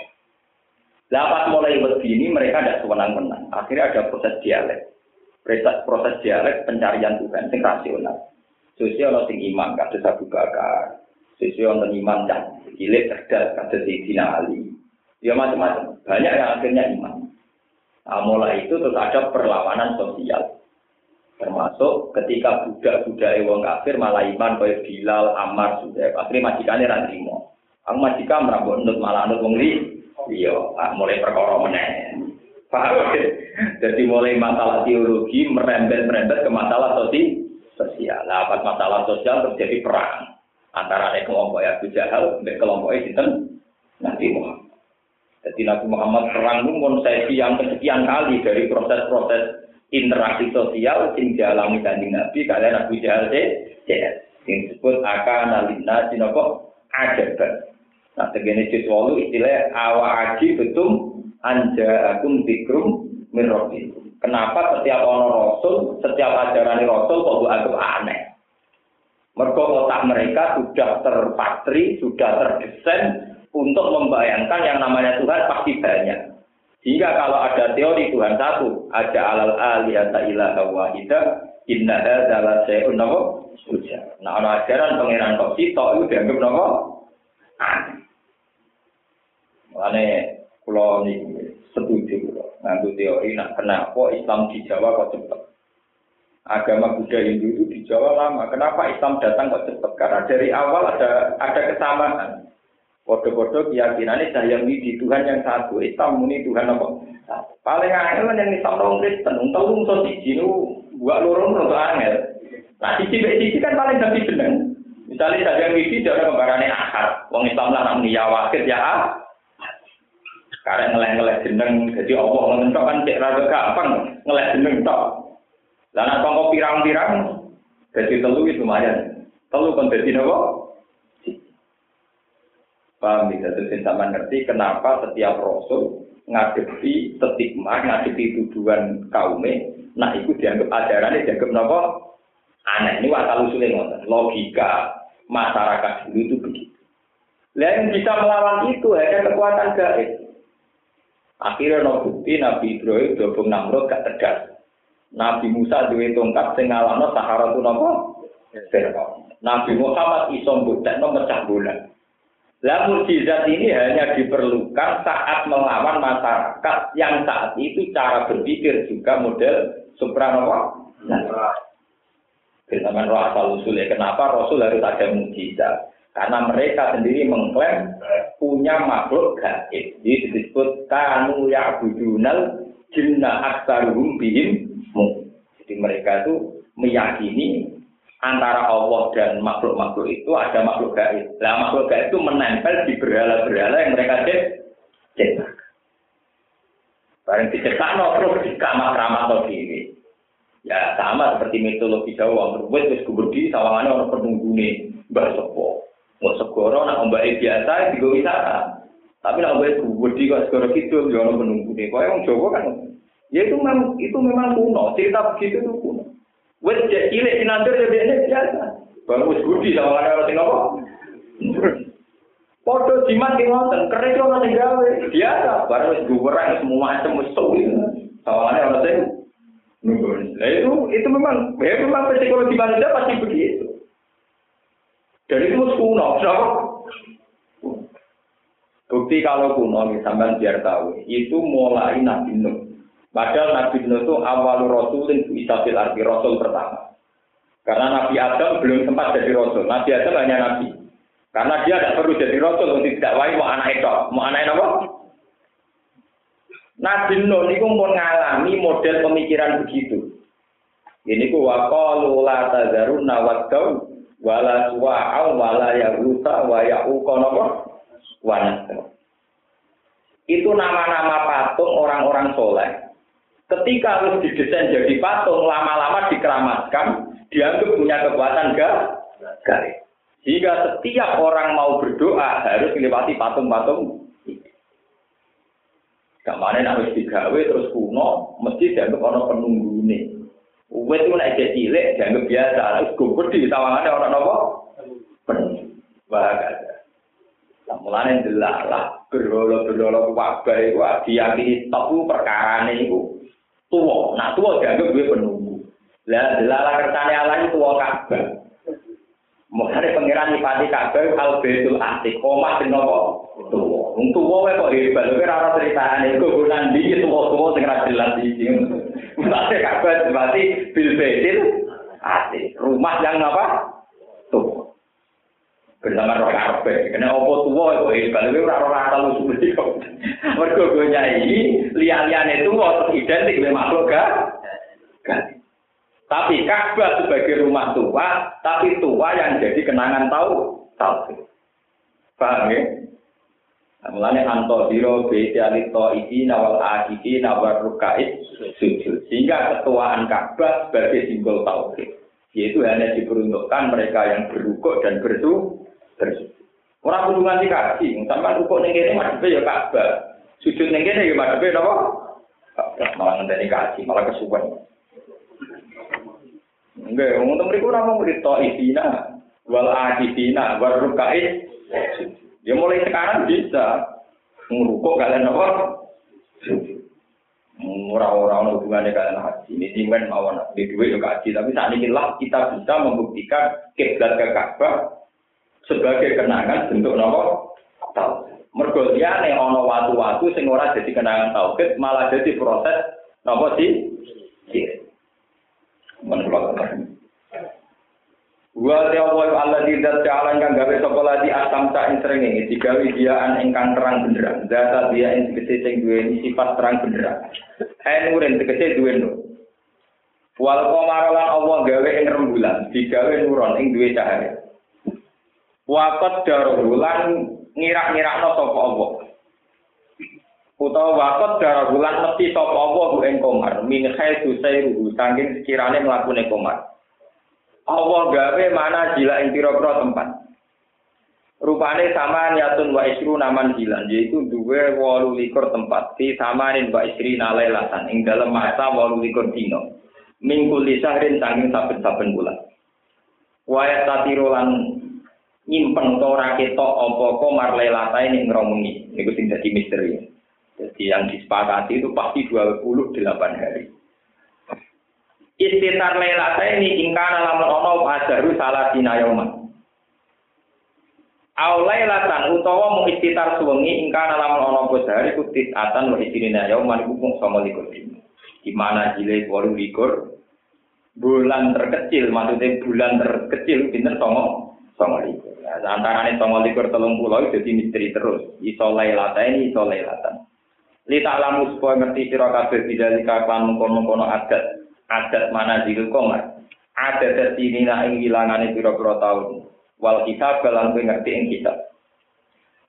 Lapas mulai wedi ini mereka ada sewenang-wenang. Akhirnya ada proses dialek. Proses, proses dialek pencarian Tuhan, sing rasional. Sosial sing iman, kasus Abu Bakar, sesuai wonten iman dan cilik cerdas kata Sayyidina Ali. Ya macam-macam. Banyak yang akhirnya iman. Nah, mulai itu terus ada perlawanan sosial. Termasuk ketika budak-budak wong kafir malah iman kaya Bilal, Ammar, sudah akhirnya majikannya ra. Aku majikan merambut nut malah nut wong. Iya, ah, mulai perkara meneh. Paham? *laughs* Jadi mulai masalah teologi merembet-merembet ke masalah sosial. Nah, pas masalah sosial terjadi perang antara kelompok Abu Jahal dan kelompok itu Nabi Muhammad. Jadi Nabi Muhammad perang itu sesi yang kesekian kali dari proses-proses interaksi sosial yang dialami dari Nabi kalian Abu Jahal CS yang disebut akan alina sinoko ajaban. Nah, segini walu istilah awa aji betul anja akum tikrum mirrobi. Kenapa setiap orang rasul, setiap ajaran rasul kok anggap aneh? Mereka otak mereka sudah terpatri, sudah terdesain untuk membayangkan yang namanya Tuhan pasti banyak. Sehingga kalau ada teori Tuhan satu, ada alal aliyata ilaha wahida, inna adalah sayun nopo suja. Nah, ada ajaran pangeran kok sitok itu dianggap nopo aneh. Makanya kalau ini setuju, nanti teori nak kenapa Islam di Jawa kok cepat. Agama Buddha Hindu itu di Jawa lama. Kenapa Islam datang kok cepat? Karena dari awal ada ada kesamaan. Bodoh-bodoh keyakinannya saya di Tuhan yang satu. Islam muni Tuhan apa? Paling angel kan yang Islam orang Kristen. Untuk lu so siji nu buat lorong untuk angel. Nah sisi sisi kan paling tapi seneng. Misalnya saya yang widi dia kembarannya akar. Wong Islam lah namanya ya wakil ya ah. Karena ngeleh-ngeleh jeneng, jadi Allah ngentok kan cek rada gampang ngeleh jeneng tok. Nek kok pirang-pirang jadi telu itu lumayan. Telu kon dadi napa? Paham bisa terus sama ngerti kenapa setiap rasul ngadepi stigma, ngadepi tuduhan kaumnya, nah itu dianggap ajarannya dianggap nopo aneh. Ini wakal usulnya ngoten. Logika masyarakat dulu itu begitu. Yang bisa melawan itu hanya kekuatan gaib. Akhirnya no bukti Nabi Ibrahim dobong Namrud gak tegas. Nabi Musa duwe tongkat sing ngalahno Sahara nopo? Nabi Muhammad iso mbuktekno mecah bulan. Lah mukjizat ini hanya diperlukan saat melawan masyarakat yang saat itu cara berpikir juga model supranova. Nah, Teman roh asal usulnya kenapa Rasul harus ada mukjizat? Karena mereka sendiri mengklaim punya makhluk gaib. Jadi disebut kanu ya budunal jinna aksaruhum bihim Jadi mereka itu meyakini antara Allah dan makhluk-makhluk itu ada makhluk gaib. Nah, makhluk gaib itu menempel di berhala-berhala yang mereka cetak. Barang dicetak no terus di kamar ramah diri. Ya sama seperti mitologi Jawa, berbuat wis di sawangannya orang penunggune mbak sopo. Mau segoro nak mbak biasa juga wisata. Tapi nak mbak di kok segoro gitu, ya orang penunggune. Kau yang Jawa kan, ya itu memang itu memang kuno. Cerita begitu itu kuno. Wes cek cilik sinandur ya biasa. Baru wis gudi sama ada orang apa? Foto jimat ki ngoten, keren yo nang gawe. Biasa, baru wis guwerang semua macam wis suwi. Sama ada orang sing Nah itu itu memang ya memang psikologi manusia pasti begitu. Dan itu kuno, kenapa? Bukti kalau kuno, misalnya biar tahu, itu mulai Nabi Nuh. Padahal Nabi Nuh itu awal rasulin bisa arti rasul pertama. Karena Nabi Adam belum sempat jadi rasul. Nabi Adam hanya nabi. Karena dia tidak perlu jadi rasul untuk tidak wae mau anak itu, mau anak apa? Nabi Nuh itu mengalami model pemikiran begitu. Ini ku waqalu la tazarunna wadau wala suwa'au wala yahusa wa ya'uqa napa? Wa Itu nama-nama patung orang-orang soleh Ketika harus didesain jadi patung, lama-lama dikeramatkan, dianggap punya kekuatan garis. Jika setiap orang mau berdoa harus melewati patung-patung Kemarin harus digawe terus kuno, mesti dianggap orang penunggu ini. Uwet itu naik cilik, dianggap biasa. Harus gugur di tawangannya orang apa? Penuh. Bahagia. Nah, mulanya delalah, berlolo-berlolo wabah itu, diyakini top perkara ini tua. Nah tua dianggap gue penunggu. Lah delala kersane Allah itu tua Ka'bah. Mulane pangeran nyipati Ka'bah al Baitul Atiq. Omah sing nopo? Tua. Wong tua wae kok hebat. Kowe ora critane iku bulan iki tua-tua sing ra jelas iki. Mulane Ka'bah berarti bil Baitul Atiq. Rumah yang apa? Tua. Bersama roh karpe. Karena opo tua itu hebat, tapi ora ora asal usul kok. Mergo gue nyai lian-liane tua terus identik dengan makhluk gak? Tapi Ka'bah sebagai rumah tua, tapi tua yang jadi kenangan tahu tahu. Paham ya? Nah, mulanya anto biro beti alito iki nawal akiki nawal rukait sujud. Sehingga ketuaan Ka'bah sebagai simbol tauhid. Yaitu hanya diperuntukkan mereka yang berukuk dan bersujud bersujud. Orang kudu nganti kaki, sampean rukuk ning kene madhepe ya Ka'bah. Sujud ning kene ya madhepe napa? Malah ngenteni kaki, malah kesuwen. Enggak, untuk mereka orang mau to isina, wal akifina, wal rukait. Ya mulai sekarang bisa ngurukuk kalian apa? Orang-orang hubungannya kalian haji. Ini jimen mawon di dua ya haji. Tapi saat ini lah kita bisa membuktikan kiblat ke Ka'bah sebagai kenangan bentuk nopo tau. Mergo liyane ana watu-watu sing ora dadi kenangan tauhid malah jadi proses nopo sih? Men kula Wa ta wa Allah zat jalan kang gawe sapa lagi asam sak ing srenge digawe diaan ingkang terang benderang. Data dia ing tegese sing duwe sifat terang benderang. Ain uren tegese duwe nur. Wal qamar Allah gawe ing rembulan, digawe nuron ing duwe cahaya. Waqat darulan ngirak-ngirakno sapa Allah. Utawa waqat darulan mesti sapa Allah ing komar min khaitu sayruhu saking sekirane mlakune komar. Allah gawe mana jila ing pira-pira tempat. Rupane sama nyatun wa isru naman jilan, yaitu duwe walu likur tempat. Di samarin wa isri nalailatan, ing dalam masa walu likur dino. Mingkul lisahrin sanging saben-saben bulan. Wayat tatirolan nyimpen to ora ketok apa komar lailata ini ngromungi. Niku sing dadi misteri. Jadi yang disepakati itu pasti 28 hari. Istitar lailata ini ingkana lamun ono ajaru salah dina yauman. Aulailatan utawa mu istitar suwengi ingkana lamun ono hari kutit atan wa istirina yauman iku mung sama likur Di mana jile walu likur bulan terkecil maksudnya bulan terkecil pinter songo songo likur. Nah, antara ini songo likur telung pulau jadi misteri terus. Iso lailata ini iso lailatan. Lita lamu supaya ngerti sira kabeh bidalika kan mengkono-kono adat adat mana di komar adat tertini na ing ilangane pira-pira tahun wal kitab lan kowe ngerti ing kitab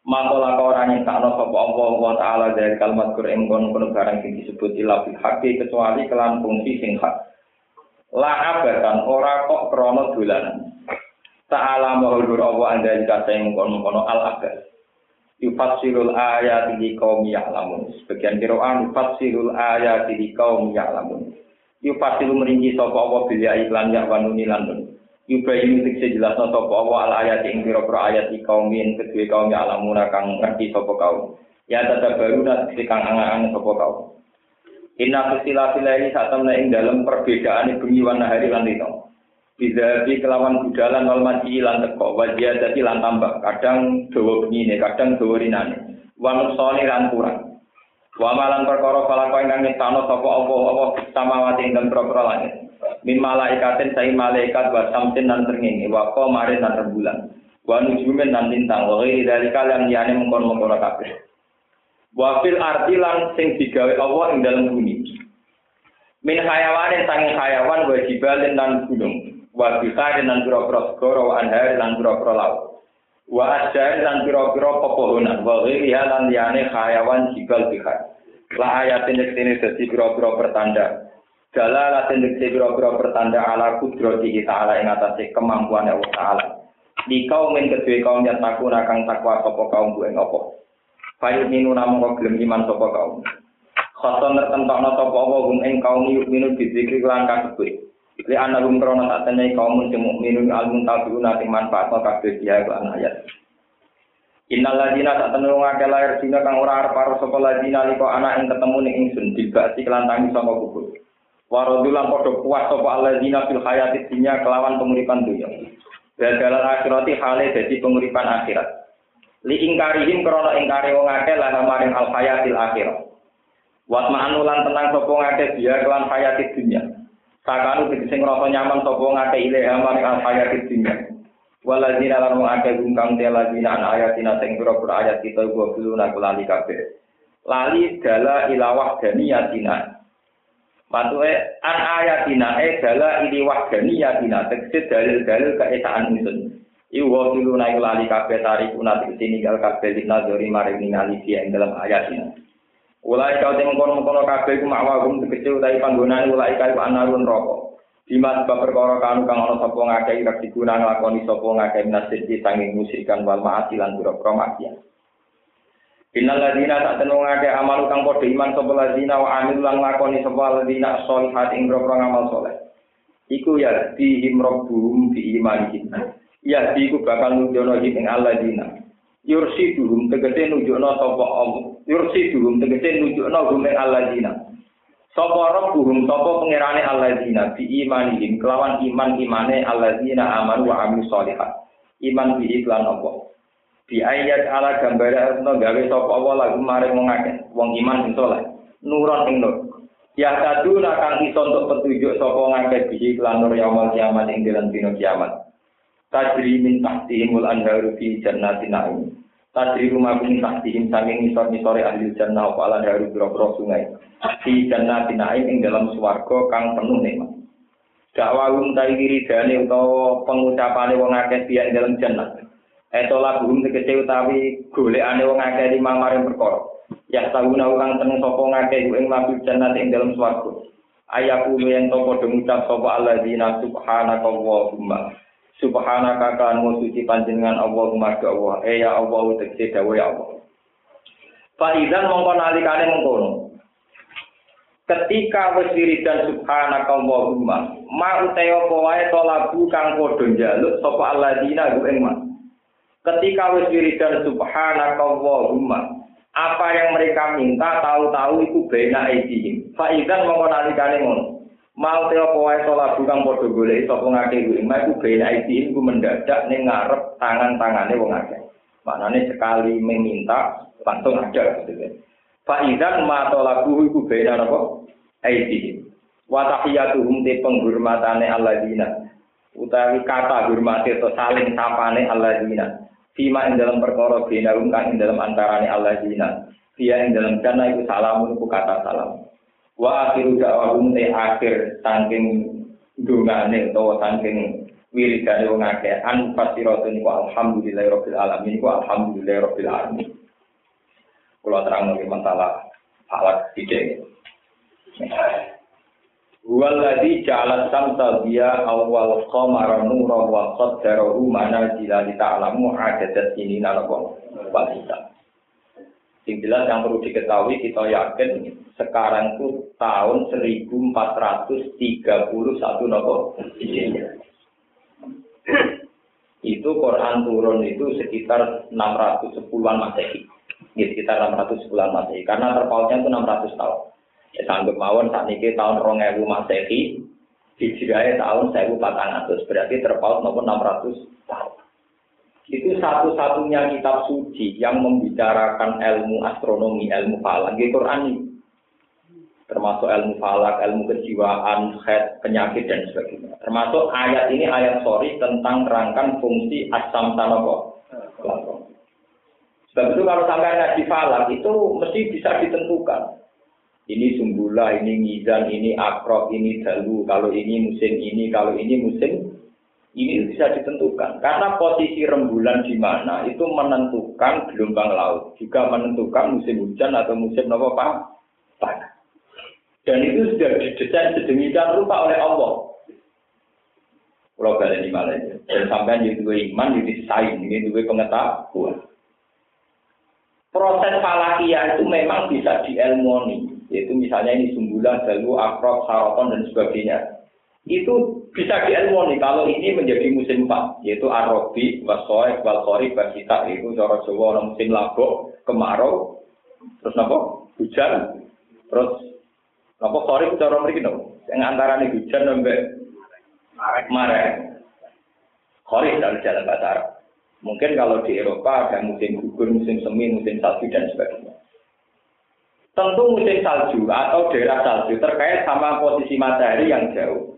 Makola orang yang tak sapa Allah wa taala dari kalimat Quran kono kono barang sing disebut ila bil kecuali kelan fungsi sing hak. La ora kok krana dolanan. Ta'ala mahulur Allah anda jika saya kono kono al abad. Yufassirul ayat di kaum ya'lamun. Sebagian kiroan yufassirul ayat di kaum ya'lamun. Yufasilu merinci sapa apa bilya iklan ya wanuni landun. Yubayin tikse jelasno sapa apa al ayat ing pira-pira ayat iki kaumin kedue kaum ya alamuna kang ngerti sapa kaum. Ya tata baru nak kang angan sapa kaum. Inna fistila filahi satamna ing dalam perbedaan bengi wan hari lan. Bisa di kelawan budalan wal maji lan teko wajah dadi lan tambah kadang dawa bengi kadang dawa rinane. Wa nuksoni lan kurang. Wa malan perkara falako ingkang nyiptano sapa apa apa samawati ing dalem langit. Min malaikatin sai malaikat wa samsin lan srengenge wa qamarin lan rembulan. Wa nujumin lan lintang wa ghairi dalika lan liyane mengkon-mengkon kabeh. Wa fil ardi lan sing digawe Allah ing dalem bumi. Min hayawanin sanging hayawan wa jibalin lan gunung. Wa biharin lan pira-pira segara wa anhar lan pira-pira laut. wa ajar lan pira-pira pepohonan. Wa ghairiha lan liyane hayawan jibal bihar. La ayatin yektene dadi pira-pira pertanda. Dalalah tendek pira-pira pertanda ala kudrati ta'ala ing atase kemampuan Allah taala. Di kaum yang kedua kaum yang takut akan takwa sopo kaum bu ing apa Fayut minu namun kau gelem iman sopo kaum. Khoton tertentokno sopo apa hum ing kaum yuk minu bizikri lan kasebut Li ana rum krono tak tenai kaum sing mukminun al muntabiuna sing manfaat kabeh dia lan ayat. Innal ladina tak tenu ngake lahir dina kang ora arep karo sapa ladina liko anak ing ketemu ning ingsun dibasi kelantangi sapa kubur. Warodulan padha puas sapa alladzina fil hayati dunya kelawan penguripan dunya. Dadalan akhirati hale dadi penguripan akhirat. Li ingkarihim krana ingkari wong akeh lah maring al hayatil akhirah. Wat ma'anulan tenang sapa ngake dia kelan hayati dunya. Sakanu tegese ngrasa nyaman sapa ngate ile amane al hayati dunya. Waladina lan wong akeh gungkang te ladina an ayatina sing pira-pira ayat kita gua kuluna kulali kabeh. Lali dala ilawah daniyatina. Matuke an ayatina e dala ili wahdaniyatina tegese dalil-dalil keesaan ingsun. Iku wa kuluna kulali kabeh tarikuna tegese ninggal kabeh dinazori maring ningali ing dalam ayatina. Ulai kau temu kono kono kabeh ku makwagum tegese utawi panggonane ulai kau anarun rokok. Dimas bab perkara kanu kang ana sapa ngakeh ira diguna nglakoni sapa ngakeh nasib di sanging musyrikan wal maasi lan pira-pira. Innal ladina tak tenu ngakeh amal kang padha iman sapa ladina wa amil lan nglakoni sapa ladina sholihat ing pira-pira ngamal saleh. Iku ya di imrobbum bi imanihim. Ya di ku bakal nujono ing alladzina yursi duhum tegese nunjukno sapa Allah. Yursi duhum tegese nunjukno hum alladzina. Sapa rabbuhum sapa pangerane alladzina bi imanihim kelawan iman imane alladzina amanu wa amilus sholihat. Iman bi iklan apa? Bi ayat ala gambare arep gawe sapa Allah lagu maring wong akeh wong iman sing saleh. Nuron ing nur Ya satu kang iso untuk petunjuk sapa ngake bihi lan nur yaumul kiamat ing dalam dina kiamat. Tajri min tahtihimul anharu fi jannatin na'im. Tajri rumah min tahtihim saking ngisor-ngisore ahli jannah apa lan haru biro sungai. Fi jannatin na'im ing dalam swarga kang penuh nikmat. Dakwahum tai wiridane utawa pengucapane wong akeh ing dalam jannah. Etola buhum tegese utawi golekane wong akeh limang maring perkara. Ya tahu nau kang tenung sapa ngake ing mabul jannah ing dalam swarga. Ayaku yen to padha ngucap sapa alladzina subhanaka Allahumma. Subhanaka kan suci panjenengan Allahumma ya Allah. Eh ya Allah tegese dawuh ya Allah. Fa idzan mongko nalikane mengkono. Ketika wis wiridan subhanaka Allahumma, ma utawa apa wae lagu kang padha njaluk sapa alladzina ing Ketika wis wiridan subhanaka Allahumma, apa yang mereka minta tahu-tahu itu bena edihim. Faizan mau nalikane ngono. Mau teo kowe sholat bukan podo golek sapa ngake kuwi. Mak iku bena edihim ku mendadak ning ngarep tangan-tangane wong akeh. Maknane sekali meminta langsung ada gitu kan. Faizan ma tolabu iku bena napa? Edihim. Wa tahiyatuhum te penghormatane alladzina. Utawi kata hormate atau saling sapane alladzina. Fima ing dalam perkara binahum kang ing dalam antarane Allah dina. Fia ing dalam dana iku salamun ku kata salam. Wa akhiru da'wahum te akhir saking dungane utawa saking wiridane wong akeh an fasiratun wa alhamdulillahi rabbil alamin wa alhamdulillahi rabbil alamin. Kula terang masalah falak tiga. Waladhi ja'ala samsa biya awal qamara nura wa qaddarahu manazila li ta'lamu adadat ini nalapa walita. Yang jelas yang perlu diketahui kita yakin sekarang itu tahun 1431 nopo itu Quran turun itu sekitar 610-an Masehi. Ya, sekitar 610-an Masehi karena terpautnya itu 600 tahun. Ya sanggup mawon saat ini tahun rong ewu masehi, hijrahnya tahun seribu ratus berarti terpaut maupun enam ratus tahun. Itu satu-satunya kitab suci yang membicarakan ilmu astronomi, ilmu falak, di Quran ini. Termasuk ilmu falak, ilmu kejiwaan, head, penyakit, dan sebagainya. Termasuk ayat ini, ayat sorry, tentang rangkan fungsi asam tanoko. Sebab itu kalau sampai ngaji falak, itu mesti bisa ditentukan ini sumbula, ini ngizan, ini akrok, ini dalu, kalau ini musim ini, kalau ini musim ini bisa ditentukan. Karena posisi rembulan di mana itu menentukan gelombang laut, juga menentukan musim hujan atau musim apa pak. Dan itu sudah didesain sedemikian rupa oleh Allah. Kalau kalian di Malaysia, dan sampai di dua iman, di saing, ini dua pengetahuan. Proses falakia itu memang bisa dielmoni, yaitu misalnya ini sumbulan, dalu, akrab, saroton, dan sebagainya. Itu bisa diilmoni kalau ini menjadi musim empat, yaitu arobi, wasoek, walkori, basita, itu cara Jawa musim labok, kemarau, terus apa? Hujan, terus apa kori cara mereka yang antara ini hujan sampai marah. Kori dari jalan bahasa Mungkin kalau di Eropa ada musim gugur, musim semi, musim salju dan sebagainya. Tentu musim salju atau daerah salju terkait sama posisi matahari yang jauh.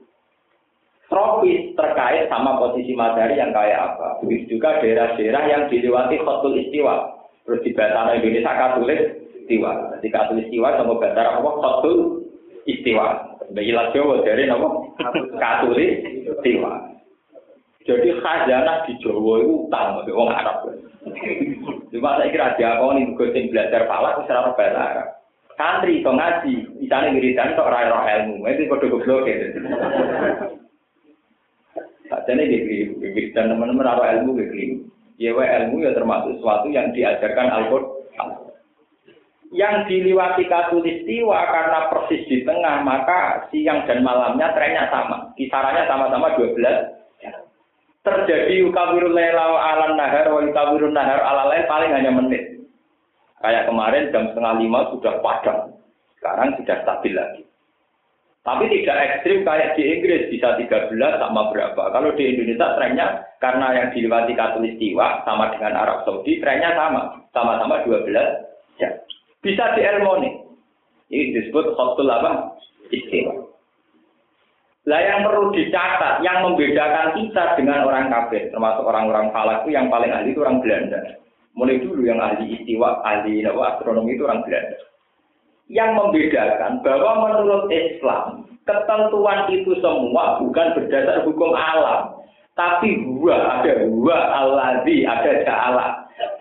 Tropis terkait sama posisi matahari yang kayak apa. Begitu juga daerah-daerah yang dilewati khotul istiwa. Terus di bahasa Indonesia katulis istiwa. Jadi katulis istiwa sama bahasa apa? Khotul istiwa. Bagilah Jawa dari nama katulis istiwa. Jadi khazanah di Jawa itu utang bagi orang Arab. Cuma saya kira dia kau nih gue belajar palak, secara bahasa Arab santri to ngaji, misalnya wiridan tok ora roh ilmu, itu padha goblok ya. Sajane iki wiridan teman-teman ora ilmu iki. Ya ilmu ya termasuk sesuatu yang diajarkan Al-Qur'an. Yang diliwati katulistiwa karena persis di tengah, maka siang dan malamnya trennya sama. Kisarannya sama-sama 12 terjadi ukawirul laila ala nahar wa ukawirul nahar ala lail paling hanya menit. Kayak kemarin jam setengah lima sudah padam. Sekarang sudah stabil lagi. Tapi tidak ekstrim kayak di Inggris bisa 13 sama berapa. Kalau di Indonesia trennya karena yang dilewati katulistiwa sama dengan Arab Saudi trennya sama. Sama-sama 12 jam. Bisa di Elmoni. Ini disebut khotul apa? Istiwa. Lah yang perlu dicatat, yang membedakan kita dengan orang kafir, termasuk orang-orang falak itu yang paling ahli itu orang Belanda. Mulai dulu yang ahli istiwa, ahli astronomi itu orang Belanda. Yang membedakan bahwa menurut Islam, ketentuan itu semua bukan berdasar hukum alam. Tapi gua ada gua alladzi, ada ja'ala.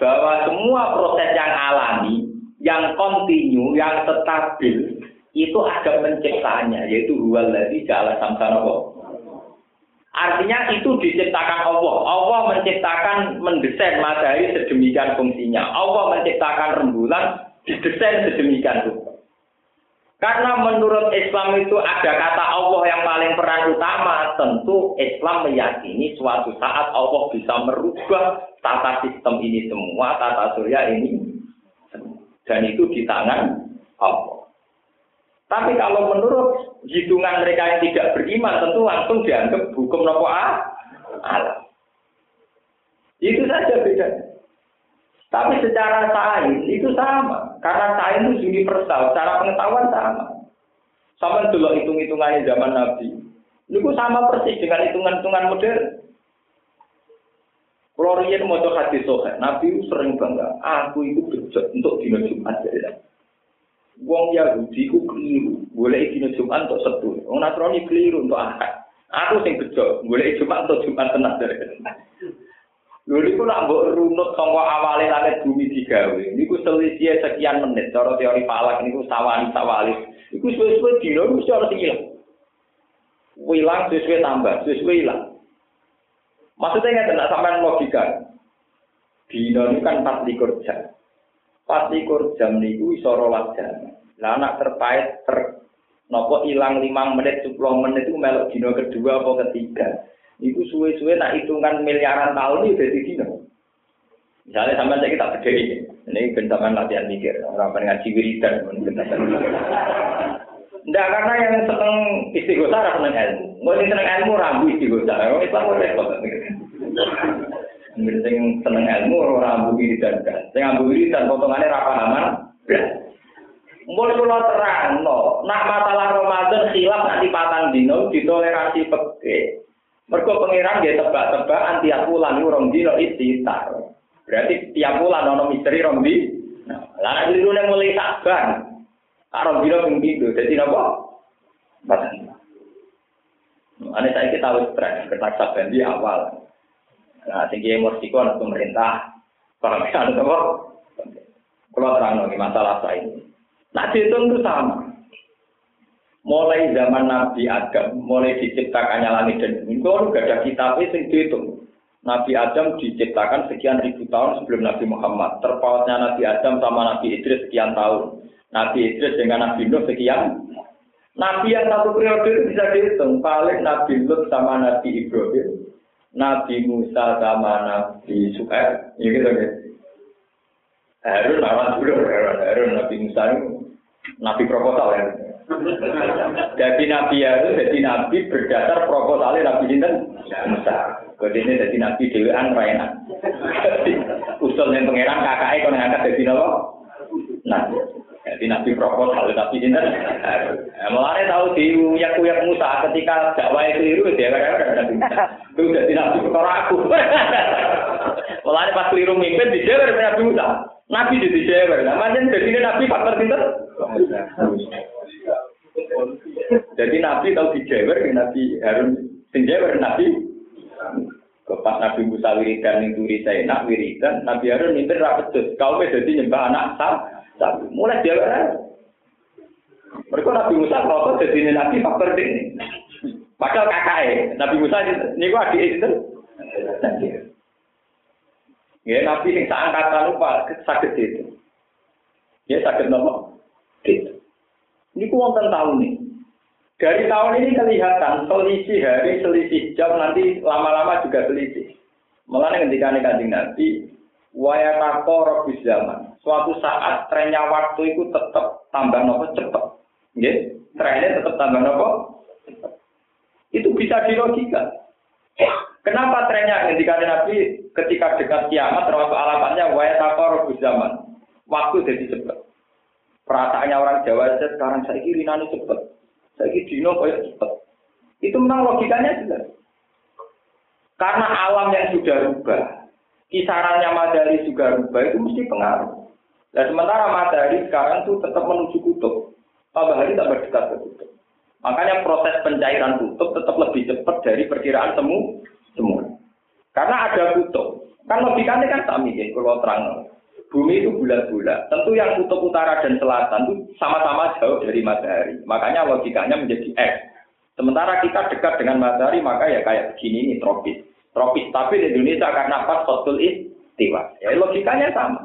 Bahwa semua proses yang alami, yang kontinu, yang stabil, itu ada penciptanya yaitu huwal ladzi ja'ala samsara Artinya itu diciptakan Allah. Allah menciptakan mendesain matahari sedemikian fungsinya. Allah menciptakan rembulan didesain sedemikian rupa. Karena menurut Islam itu ada kata Allah yang paling peran utama, tentu Islam meyakini suatu saat Allah bisa merubah tata sistem ini semua, tata surya ini. Dan itu di tangan Allah. Tapi kalau menurut hitungan mereka yang tidak beriman, tentu langsung dianggap hukum nopo alam. Itu saja beda. Tapi secara sains itu sama. Karena sains itu universal, secara pengetahuan sama. Sama dulu hitung-hitungannya zaman Nabi. Itu sama persis dengan hitungan-hitungan modern. Kalau mau hadis sohe, Nabi sering bangga, aku itu bejat untuk dino Jumat. Wong Yahudi ku keliru, boleh dina Jumat untuk setu. Wong Nasrani keliru untuk akad. Aku sing bejo, boleh Jumat untuk Jumat tenan dari. Lho niku nak runut saka awale langit bumi digawe. Niku selisih sekian menit cara teori falak niku sawani sawali. Iku suwe-suwe dino mesti ora sing ilang. Wilang sesuai tambah, sesuai ilang. Maksudnya nggak nak sampean logika. Dino ini kan 24 jam. Patikur jam niku iso rolas jam. Lah anak terpait ter nopo ilang lima menit, sepuluh menit itu melok dino kedua apa ketiga. Iku suwe-suwe nak hitungan miliaran tahun itu dari dino. Misalnya sampai saya kita beda ini, bentaman latihan mikir, orang pengen ngaji wiridan, Enggak karena yang seneng istighosah ora seneng ilmu. Mau seneng ilmu rambu istighosah. Orang Islam ora repot. Sing seneng ilmu ora ambu wiridan kan. Sing ambu wiridan potongane ra pahaman. Mulai kula terang, no. nak masalah Ramadan khilaf nanti patang dino ditolerasi peke. Mergo pangeran dia tebak-tebakan tiap bulan itu rong dino istitar. Berarti tiap bulan ono misteri rong di. Nek mulai mulai sabar. Karo dino ping pindho. Dadi napa? Patang. Ane saya kita tren kertas saben di awal. Nah, tinggi emosi anak pemerintah, para ada apa? Kalau terang nih masalah saya ini. Nah, dihitung itu sama. Mulai zaman Nabi Adam, mulai diciptakannya langit dan bumi, itu gak ada kitab itu dihitung. Nabi Adam diciptakan sekian ribu tahun sebelum Nabi Muhammad. Terpautnya Nabi Adam sama Nabi Idris sekian tahun. Nabi Idris dengan Nabi Nuh sekian. Nabi yang satu periode bisa dihitung. Paling Nabi Lut sama Nabi Ibrahim Nabi Musa sama Nabi Suhaib, ya gitu ya. Harun dulu, Harun, Nabi Musa itu Nabi proposal ya. Jadi Nabi Harun jadi Nabi berdasar proposalnya Nabi Sinten Musa. Jadi ini jadi Nabi Dewi Rainan. Usul yang pangeran kakaknya kalau ngangkat jadi apa? Nabi. Jadi Nabi proposal tapi sinten. Nah, mulane tahu di uyak uyak Musa ketika dakwah itu keliru dia kadang Nabi Musa. Itu jadi Nabi perkara aku. *laughs* Mulane pas keliru mimpin di Jawa Nabi Musa. Nabi jadi Jawa. Namanya jadi Nabi faktor sinten. Jadi Nabi tahu di Jawa Nabi Harun sing Jawa Nabi Pas Nabi Musa wiridan ning duri nak wiridan Nabi Harun mimpin ra pedes. Kau jadi nyembah anak sam sapi. Mulai dia Mereka Nabi Musa kalau jadi Nabi faktor ini. Padahal kakaknya, Nabi Musa ini gua adik itu. Ya, Nabi yang seangkatan lupa sakit itu. Ya, sakit nomor. Gitu. Ini ku wonten tahun nih. Dari tahun ini kelihatan selisih hari, selisih jam, nanti lama-lama juga selisih. Malah ketika nih Nabi, wayatako robis zaman suatu saat trennya waktu itu tetap tambah nopo cepat. Ya, trennya tetap tambah nopo. Itu bisa dilogika. Kenapa trennya ketika Nabi ketika dekat kiamat termasuk alamatnya waya takor zaman waktu jadi cepat. Perasaannya orang Jawa saja sekarang saya kiri nani cepet. Saya dino kayak cepet. Itu memang logikanya jelas. Karena alam yang sudah rubah, kisarannya matahari juga rubah itu mesti pengaruh. Dan sementara matahari sekarang tuh tetap menuju kutub. Tambah hari tambah ke kutub. Makanya proses pencairan kutub tetap lebih cepat dari perkiraan temu semua. Karena ada kutub. Kan logikanya kan sami ya, kalau terang. Bumi itu bulat-bulat. Tentu yang kutub utara dan selatan itu sama-sama jauh dari matahari. Makanya logikanya menjadi X. Sementara kita dekat dengan matahari, maka ya kayak begini ini tropis. Tropis. Tapi di Indonesia karena pas kotul istiwa. Ya logikanya sama.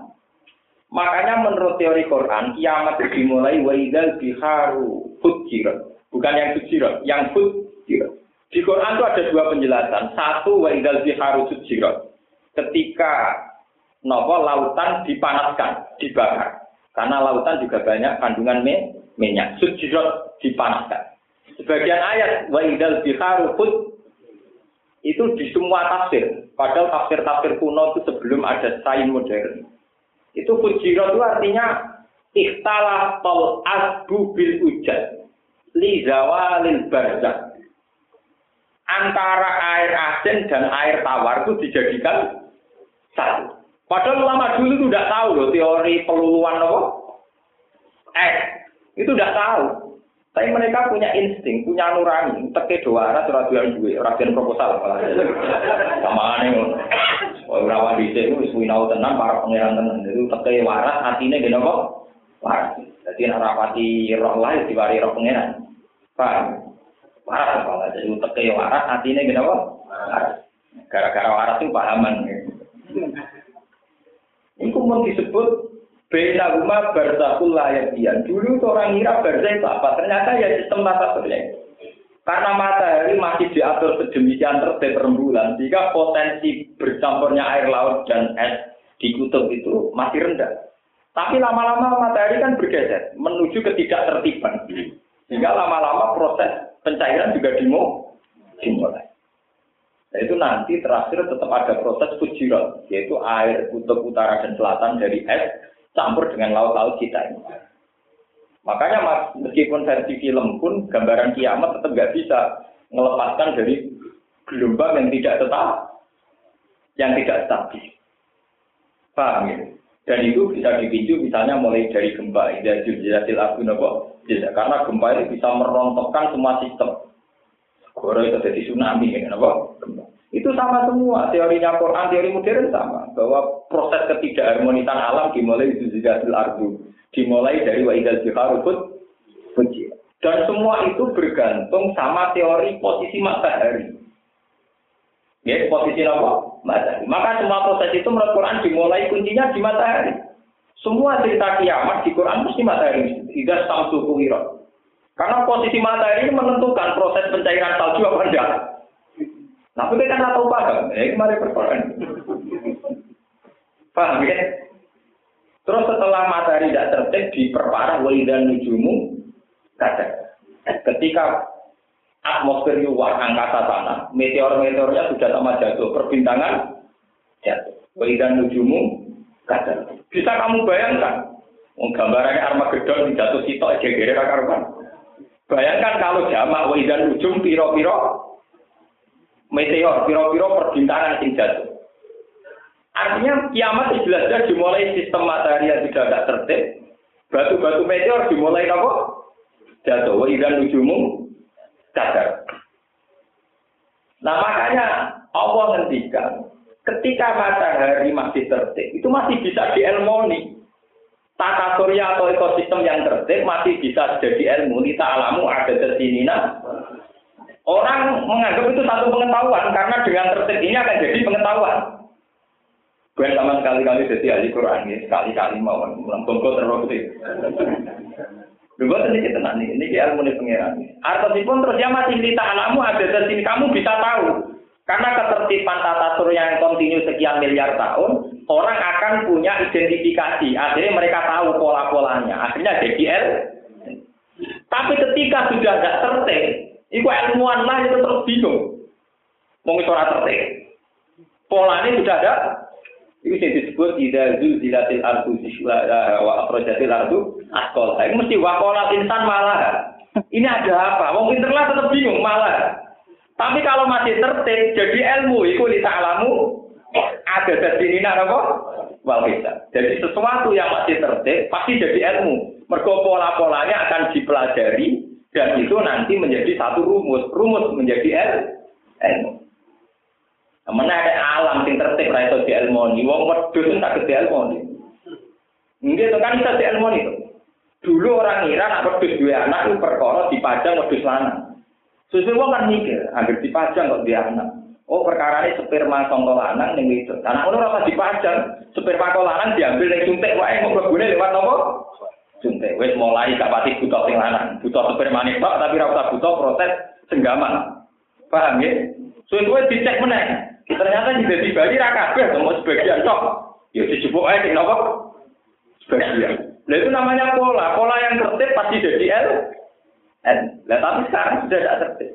Makanya menurut teori Quran, kiamat dimulai waidal biharu fujirat. Bukan yang sujirat, yang fujirat. Di Quran itu ada dua penjelasan. Satu waidal biharu sujirat. Ketika nopo lautan dipanaskan, dibakar. Karena lautan juga banyak kandungan minyak. Sujirat dipanaskan. Sebagian ayat waidal biharu fut itu di semua tafsir. Padahal tafsir-tafsir kuno itu sebelum ada sains modern itu fujirat itu artinya ikhtalah tol asbu bil li zawalil barzak. Antara air asin dan air tawar itu dijadikan satu. Padahal ulama dulu itu tidak tahu loh teori peluluan apa? Eh, itu tidak tahu. Tapi mereka punya insting, punya nurani. Teke doa, ora dua duwe, ora proposal. Sama aneh Oh, ora wali itu wis winau tenang para pangeran tenan itu teke waras atine gene apa? Waras. Dadi nek rapati roh lain diwari roh pangeran. Paham? Waras apa jadi teke waras atine gene apa? Waras. Gara-gara waras itu pahaman. Itu mau disebut Bena rumah barzakul layatian. Dulu orang ngira barzah itu apa? Ternyata ya sistem tata surya. Karena matahari masih diatur sedemikian tertib rembulan, sehingga potensi bercampurnya air laut dan es di kutub itu masih rendah. Tapi lama-lama matahari kan bergeser menuju ketidaktertiban. Sehingga lama-lama proses pencairan juga dimulai. Nah itu nanti terakhir tetap ada proses fujiran, yaitu air kutub utara dan selatan dari es campur dengan laut-laut kita ini. Makanya meskipun versi film pun gambaran kiamat tetap nggak bisa melepaskan dari gelombang yang tidak tetap, yang tidak stabil. Paham ya? Dan itu bisa dipicu misalnya mulai dari gempa, dari jiljatil abu nopo, karena gempa itu bisa merontokkan semua sistem. Goro itu jadi tsunami, ya, nopo, Itu sama semua, teorinya Quran, teori modern sama, bahwa proses ketidakharmonisan alam dimulai di jiljatil ardu dimulai dari wa idal biharu fuji. Dan semua itu bergantung sama teori posisi matahari. Ya, posisi apa? Matahari. Maka semua proses itu menurut Quran dimulai kuncinya di matahari. Semua cerita kiamat di Quran mesti matahari. Tidak samsu kuhiro. Karena posisi matahari ini menentukan proses pencairan salju apa enggak. Nah, kita kan tahu paham. Eh, kemarin persoalan. Paham ya? Terus setelah matahari tidak tertib diperparah waidan nujumu kadang. Ketika atmosfer luar angkasa sana, meteor-meteornya sudah sama jatuh, perbintangan jatuh. Waidan nujumu kadang. Bisa kamu bayangkan, gambarannya Armageddon jatuh sitok gegere karuan. Bayangkan kalau jamak waidan nujum piro-piro meteor, piro-piro perbintangan yang jatuh. Artinya kiamat jelas-jelas dimulai sistem matahari yang tidak ada tertib. Batu-batu meteor dimulai apa? Jatuh. Ikan nujumu kadar. Nah makanya Allah ngendikan ketika matahari masih tertib itu masih bisa dielmoni. Tata surya atau ekosistem yang tertib masih bisa jadi ilmu. Nita alamu ada tersinina. Orang menganggap itu satu pengetahuan karena dengan tertib ini akan jadi pengetahuan. Gue sama sekali-kali jadi ahli Quran ini sekali-kali mau melampung kau terbukti. Gue tadi kita nanti ini dia ilmu pangeran. pun terus dia masih cerita alamu ada sini kamu bisa tahu. Karena ketertiban tata surya yang kontinu sekian miliar tahun, orang akan punya identifikasi. Akhirnya mereka tahu pola-polanya. Akhirnya jadi. Tapi ketika sudah tidak tertib, itu ilmuwan lah itu terus bingung. Mau tertib. Polanya sudah ada, Itu yang disebut ida zulzilatil ardu zilzalaha wa akhrajatil ardu asqalaha. Ini mesti waqalat insan malah. Ini ada apa? Wong pinter lah tetap bingung malah. Tapi kalau masih tertib jadi ilmu itu li ta'lamu ada dari ini apa? Wal Jadi sesuatu yang masih tertib pasti jadi ilmu. Mergo pola-polanya akan dipelajari dan itu nanti menjadi satu rumus. Rumus menjadi ilmu. Mana ada alam yang tertib ra iso dielmoni. Wong wedhus tak dielmoni. Nggih itu kan bisa dielmoni itu. Dulu orang ngira nak wedhus dua anak itu perkara dipajang wedhus lanang. Sesuai wong kan mikir, hampir dipajang kok dia anak. Oh perkara ini sperma songko lanang ning itu. Karena ono ora dipajang, sperma kok diambil ning suntik wae mau mlebune lewat nopo? Suntik. Wis mulai gak pati butuh sing lanang. Butuh sperma tok tapi ora usah butuh proses senggaman. Paham ya? Suwe-suwe dicek meneh. Ternyata di dari Bali ra kabeh mau sebagian tok. Ya dijupuk ae sing napa? Sebagian. Nah itu namanya pola. Pola yang tertib pasti jadi L. N. Nah tapi sekarang sudah tidak tertib.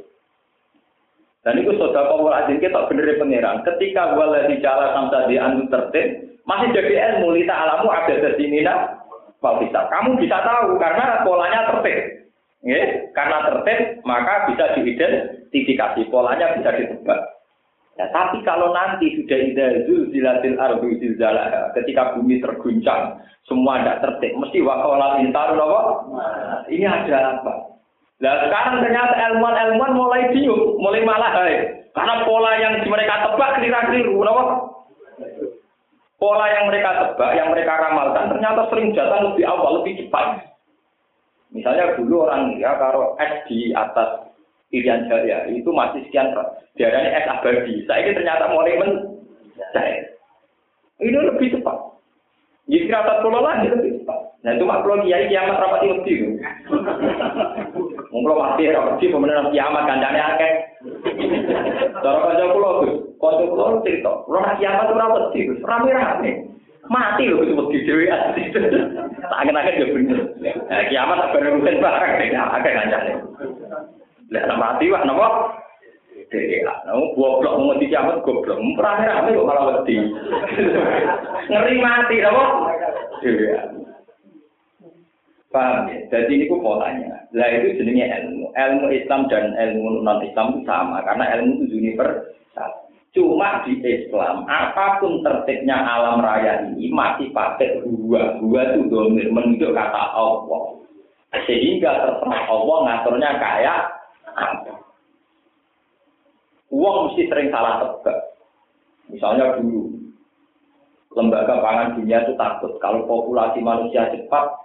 Dan itu saudara pola azin kita bener pangeran. Ketika wala di jalan samsa di anu tertib, masih jadi ilmu lita alamu ada di sini nak. bisa. Kamu bisa tahu karena polanya tertib. Karena tertib maka bisa diidentifikasi polanya bisa ditebak. Ya, tapi kalau nanti sudah ida zulzilatil ardu zilzalaha, ketika bumi terguncang, semua tidak tertib, mesti wakalah intar apa? Ini ada apa? Nah sekarang ternyata ilmuwan-ilmuwan mulai bingung, mulai malah hai. Karena pola yang mereka tebak keliru-keliru, apa? Pola yang mereka tebak, yang mereka ramalkan, ternyata sering datang lebih awal, lebih cepat. Misalnya dulu orang ya kalau es di atas Irian Jaya itu masih sekian diarani es abadi. Saya ini ternyata mulai mencair. Ini lebih cepat. Jadi kerabat pulau lagi lebih cepat. Nah itu makhluk kiai kiamat rapati lebih. Mungkin mati rapati pemenang kiamat kandangnya akeh. Cara pulau tuh, kanca pulau cerita, roh kiamat itu rapati, rame-rame. Mati loh itu wedi dhewe. Tak akan-akan ya bener. Nah, kiamat tak bareng barang, akeh kancane. Lah mati wah napa? Dewa. Nah, goblok mau dicampur goblok. Rame-rame kok malah wedi. Ngeri mati napa? Dewa. Paham ya? Jadi ini polanya. Lah itu jenisnya ilmu. Ilmu Islam dan ilmu non-Islam itu sama. Karena ilmu itu universal. Cuma di Islam, apa pun tertibnya alam raya ini masih pakai dua. Dua itu domir menunjuk kata Allah. Sehingga terserah Allah ngaturnya kayak Uang mesti sering salah tebak. Misalnya dulu, lembaga pangan dunia itu takut kalau populasi manusia cepat,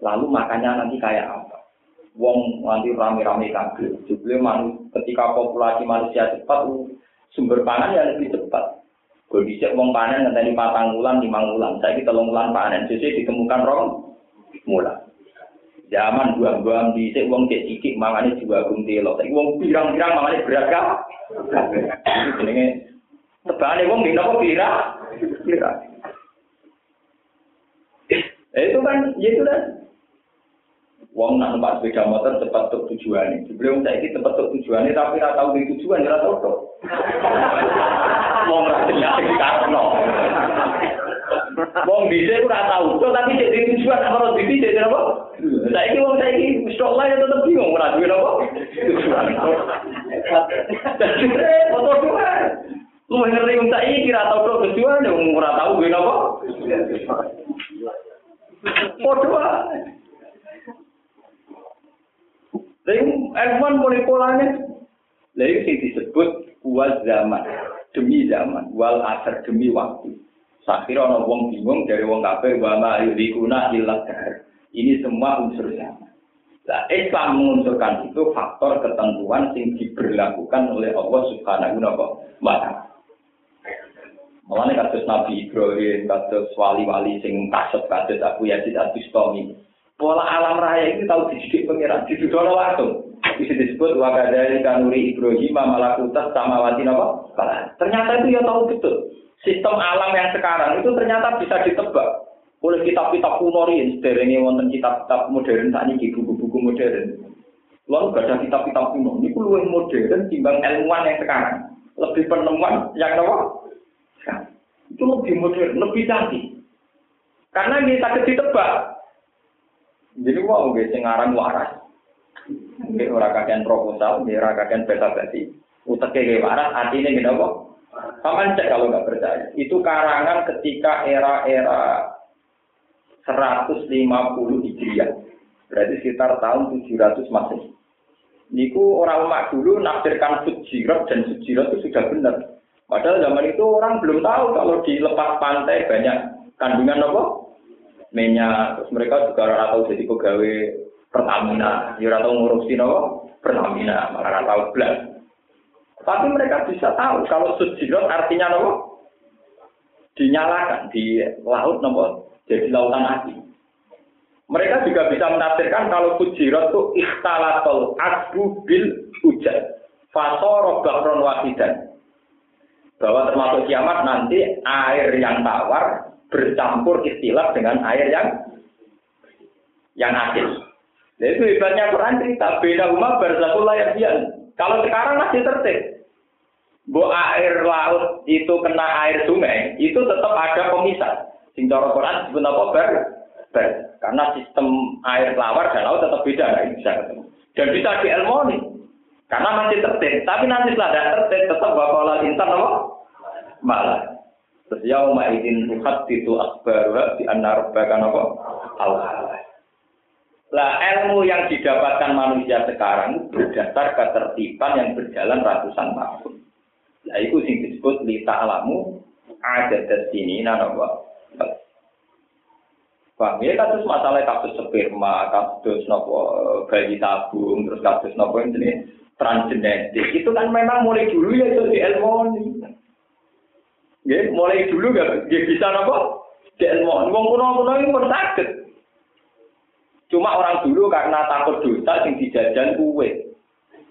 lalu makannya nanti kayak apa? Wong nanti rame-rame kaget. Jadi ketika populasi manusia cepat, sumber pangan ya lebih cepat. Kalau bisa wong panen nanti patang bulan, lima bulan. Saya kita bulan panen, jadi ditemukan rong mulai. Zaman buang-buang di sik wong cek cikik mangane gum telo. Saiki wong pirang-pirang mangane berat ka. Jenenge tebane wong dina kok pira? Pira. Eh, itu kan, ya itu kan. Wong nak numpak sepeda motor cepat tuh tujuannya. Sebelum saya ini tempat tuh tujuannya, tapi nggak tahu di tujuan, nggak tahu tuh. Wong rasanya di karno. Wong bisa aku nggak tahu tuh, tapi jadi tujuan harus di bisa apa? Saya ini wong saya ini, mesti Allah ya tetap bingung, nggak tahu apa? Foto dua. Lu ngerti wong saya ini kira tahu tuh tujuan, nggak tahu gue apa? Foto Lalu ilmuwan mulai polanya. Lalu disebut wal zaman. Demi zaman. Wal asar demi waktu. Sakira orang wong bingung dari wong kafir wa ma yurikuna illa Ini semua unsur zaman. Nah, Islam mengunsurkan itu faktor ketentuan yang diberlakukan oleh Allah Subhanahu wa taala. Mulane kasus Nabi Ibrahim, kasus wali-wali sing kasut kasus Abu Yazid Al-Bustami, pola alam raya itu tahu dididik pengiran, didudono langsung. Bisa disebut wakadari kanuri Ibrahim malakutas sama wati apa? Ternyata itu ya tahu betul. Sistem alam yang sekarang itu ternyata bisa ditebak oleh kitab-kitab kuno ini. Sederhana wonten kitab-kitab modern saat ini buku-buku modern. Lalu gak ada kitab-kitab kuno. Ini lebih modern timbang ilmuwan yang sekarang. Lebih penemuan yang apa? itu lebih modern, lebih canggih. Karena kita ditebak. Jadi nggak sing aran waras. Nggih ora kakean proposal, nggih ora kakean basa-basi. Uteke nggih waras, artine nggih napa? Sampeyan cek kalau nggak percaya. Itu karangan ketika era-era 150 Hijriah. Berarti sekitar tahun 700 Masehi. Niku orang umat dulu nafsirkan fujirat dan fujirat itu sudah benar. Padahal zaman itu orang belum tahu kalau di lepas pantai banyak kandungan apa? Minyak. Terus mereka juga orang tahu jadi pegawai Pertamina. Ya orang tahu ngurusin apa? Pertamina. Malah tahu belas. Tapi mereka bisa tahu kalau fujirat artinya apa? Dinyalakan di laut apa? Jadi lautan api. Mereka juga bisa menafsirkan kalau fujirat itu ikhtalatul asbu bil hujan. Fasoro bahron wahidan. Bahwa termasuk kiamat nanti air yang tawar bercampur istilah dengan air yang yang asin. Nah, itu hebatnya Quran cerita. Beda umat berzakul layak Kalau sekarang masih tertib. Bu air laut itu kena air sungai, itu tetap ada pemisah. Sing cara Quran disebut apa? Ber, ber. Karena sistem air lawar dan laut tetap beda, nggak bisa ketemu. Dan bisa dielmoni. Karena masih tertib. Tapi nanti setelah tidak tertib, tetap bakal insan apa? Malah. Terus yauma idin tuhat itu akbar di anar bahkan apa? Allah. Lah ilmu yang didapatkan manusia sekarang berdasar ketertiban yang berjalan ratusan tahun. Nah itu sing disebut lita alamu ada di sini nanawa. Paham ya kasus masalah kasus sperma, kasus nopo bayi tabung, terus kasus nopo ini transgenetik itu kan memang mulai dulu ya itu di ilmu Ya, mulai dulu gak dia bisa nopo di ilmu. Wong kuno kuno ini pun sakit. Cuma orang dulu karena takut dosa sing dijajan kue.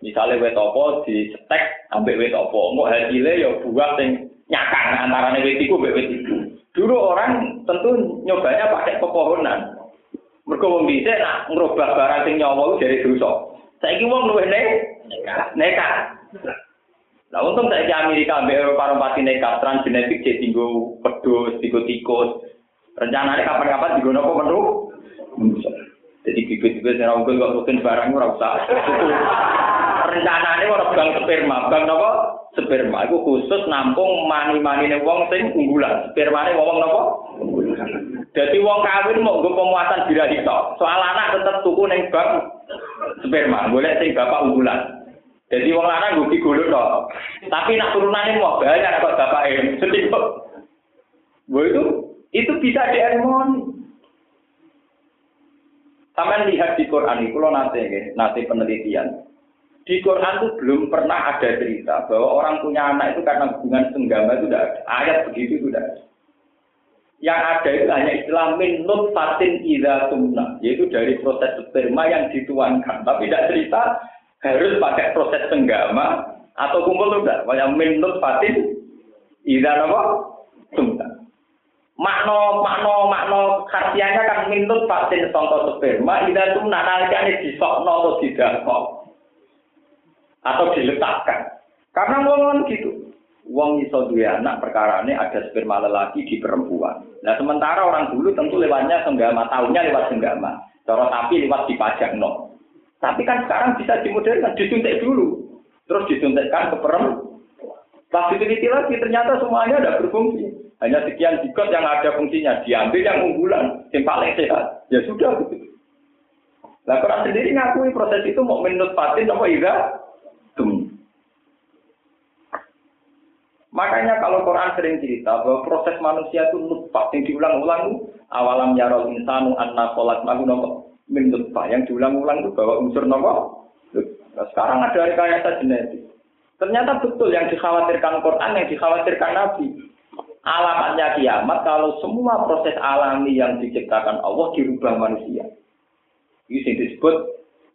Misalnya wet opo di stek ambek wet opo, mau hasilnya ya buah sing nyakang antara wet iku mbek wet iku. Dulu orang tentu nyobanya pakai pepohonan. Mergo wong dhisik nak ngrobah barang sing nyawa dari dosa. Saiki wong luwih ne nekat. Lah untung saiki Amerika ambek Eropa pasti nekat transgenetik jadi tinggu pedus, tikus tikus. Rencananya kapan-kapan digunakan apa menu? Jadi bibit-bibit yang unggul kok mungkin barang ora usah. *laughs* Rencananya orang bang sperma, bang nopo sperma itu khusus nampung mani-mani wong sing unggulan. Sperma wong nopo? Jadi wong kawin mau gue pemuasan birahi tok. Soal anak tetap tuku neng bank sperma, boleh sing bapak unggulan. Jadi wong lanang gue gigolo tok. Tapi nak turunannya mau banyak kok bapak em. Sedih kok. itu itu bisa diharmoni. Sampai lihat di Quran itu, kalau nanti, nanti penelitian. Di Quran itu belum pernah ada cerita bahwa orang punya anak itu karena hubungan senggama itu tidak ada. Ayat begitu itu tidak ada. Yang ada itu hanya istilah min fatin ida tumna, yaitu dari proses sperma yang dituangkan. Tapi tidak cerita harus pakai proses senggama atau kumpul tidak. Yang min fatin ida apa? Tumna makno makno makno khasiatnya kan mintut vaksin contoh sperma itu tuh nalikane disokno atau didakok? Atau diletakkan? Karena wong gitu. Wong iso duwe anak perkara ini ada sperma lelaki di perempuan. Nah sementara orang dulu tentu lewatnya senggama tahunya lewat senggama. Cara tapi lewat dipajak no tapi kan sekarang bisa dimodernkan disuntik dulu. Terus disuntikkan ke perempuan pas diteliti lagi ternyata semuanya ada berfungsi hanya sekian zigot yang ada fungsinya. Diambil yang unggulan, yang paling sehat. Ya sudah begitu. Nah, Quran sendiri ngakui proses itu mau menurut patin apa iya? Makanya kalau Quran sering cerita bahwa proses manusia itu nutfah yang diulang-ulang awalam yarol insanu anna sholat mahu nopo min yang diulang-ulang itu bahwa unsur nopo. Nah, sekarang ada rekayasa genetik. Ternyata betul yang dikhawatirkan Quran, yang dikhawatirkan Nabi alamatnya kiamat kalau semua proses alami yang diciptakan Allah dirubah manusia. Ini disebut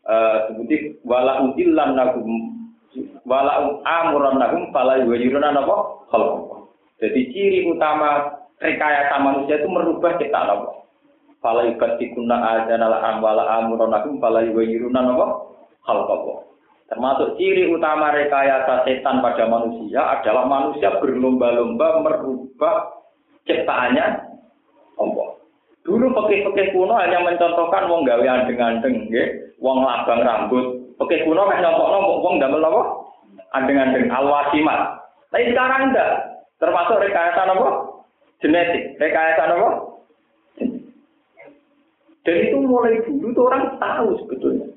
uh, sebutin wala udillan nagum wala amuran nagum fala yuwajiruna apa? Kalau jadi ciri utama rekayasa manusia itu merubah ciptaan Allah. Fala yukatikuna adana la amwala amuran nagum fala yuwajiruna apa? Kalau Termasuk ciri utama rekayasa setan pada manusia adalah manusia berlomba-lomba merubah ciptaannya Allah. Dulu pakai-pakai kuno hanya mencontohkan wong gawe andeng-andeng, nggih. Wong labang rambut. Pakai kuno kan nyontokno wong damel apa? Andeng-andeng alwasimat. Tapi sekarang enggak. Termasuk rekayasa apa? Genetik. Rekayasa apa? Dan itu mulai dulu tuh orang tahu sebetulnya.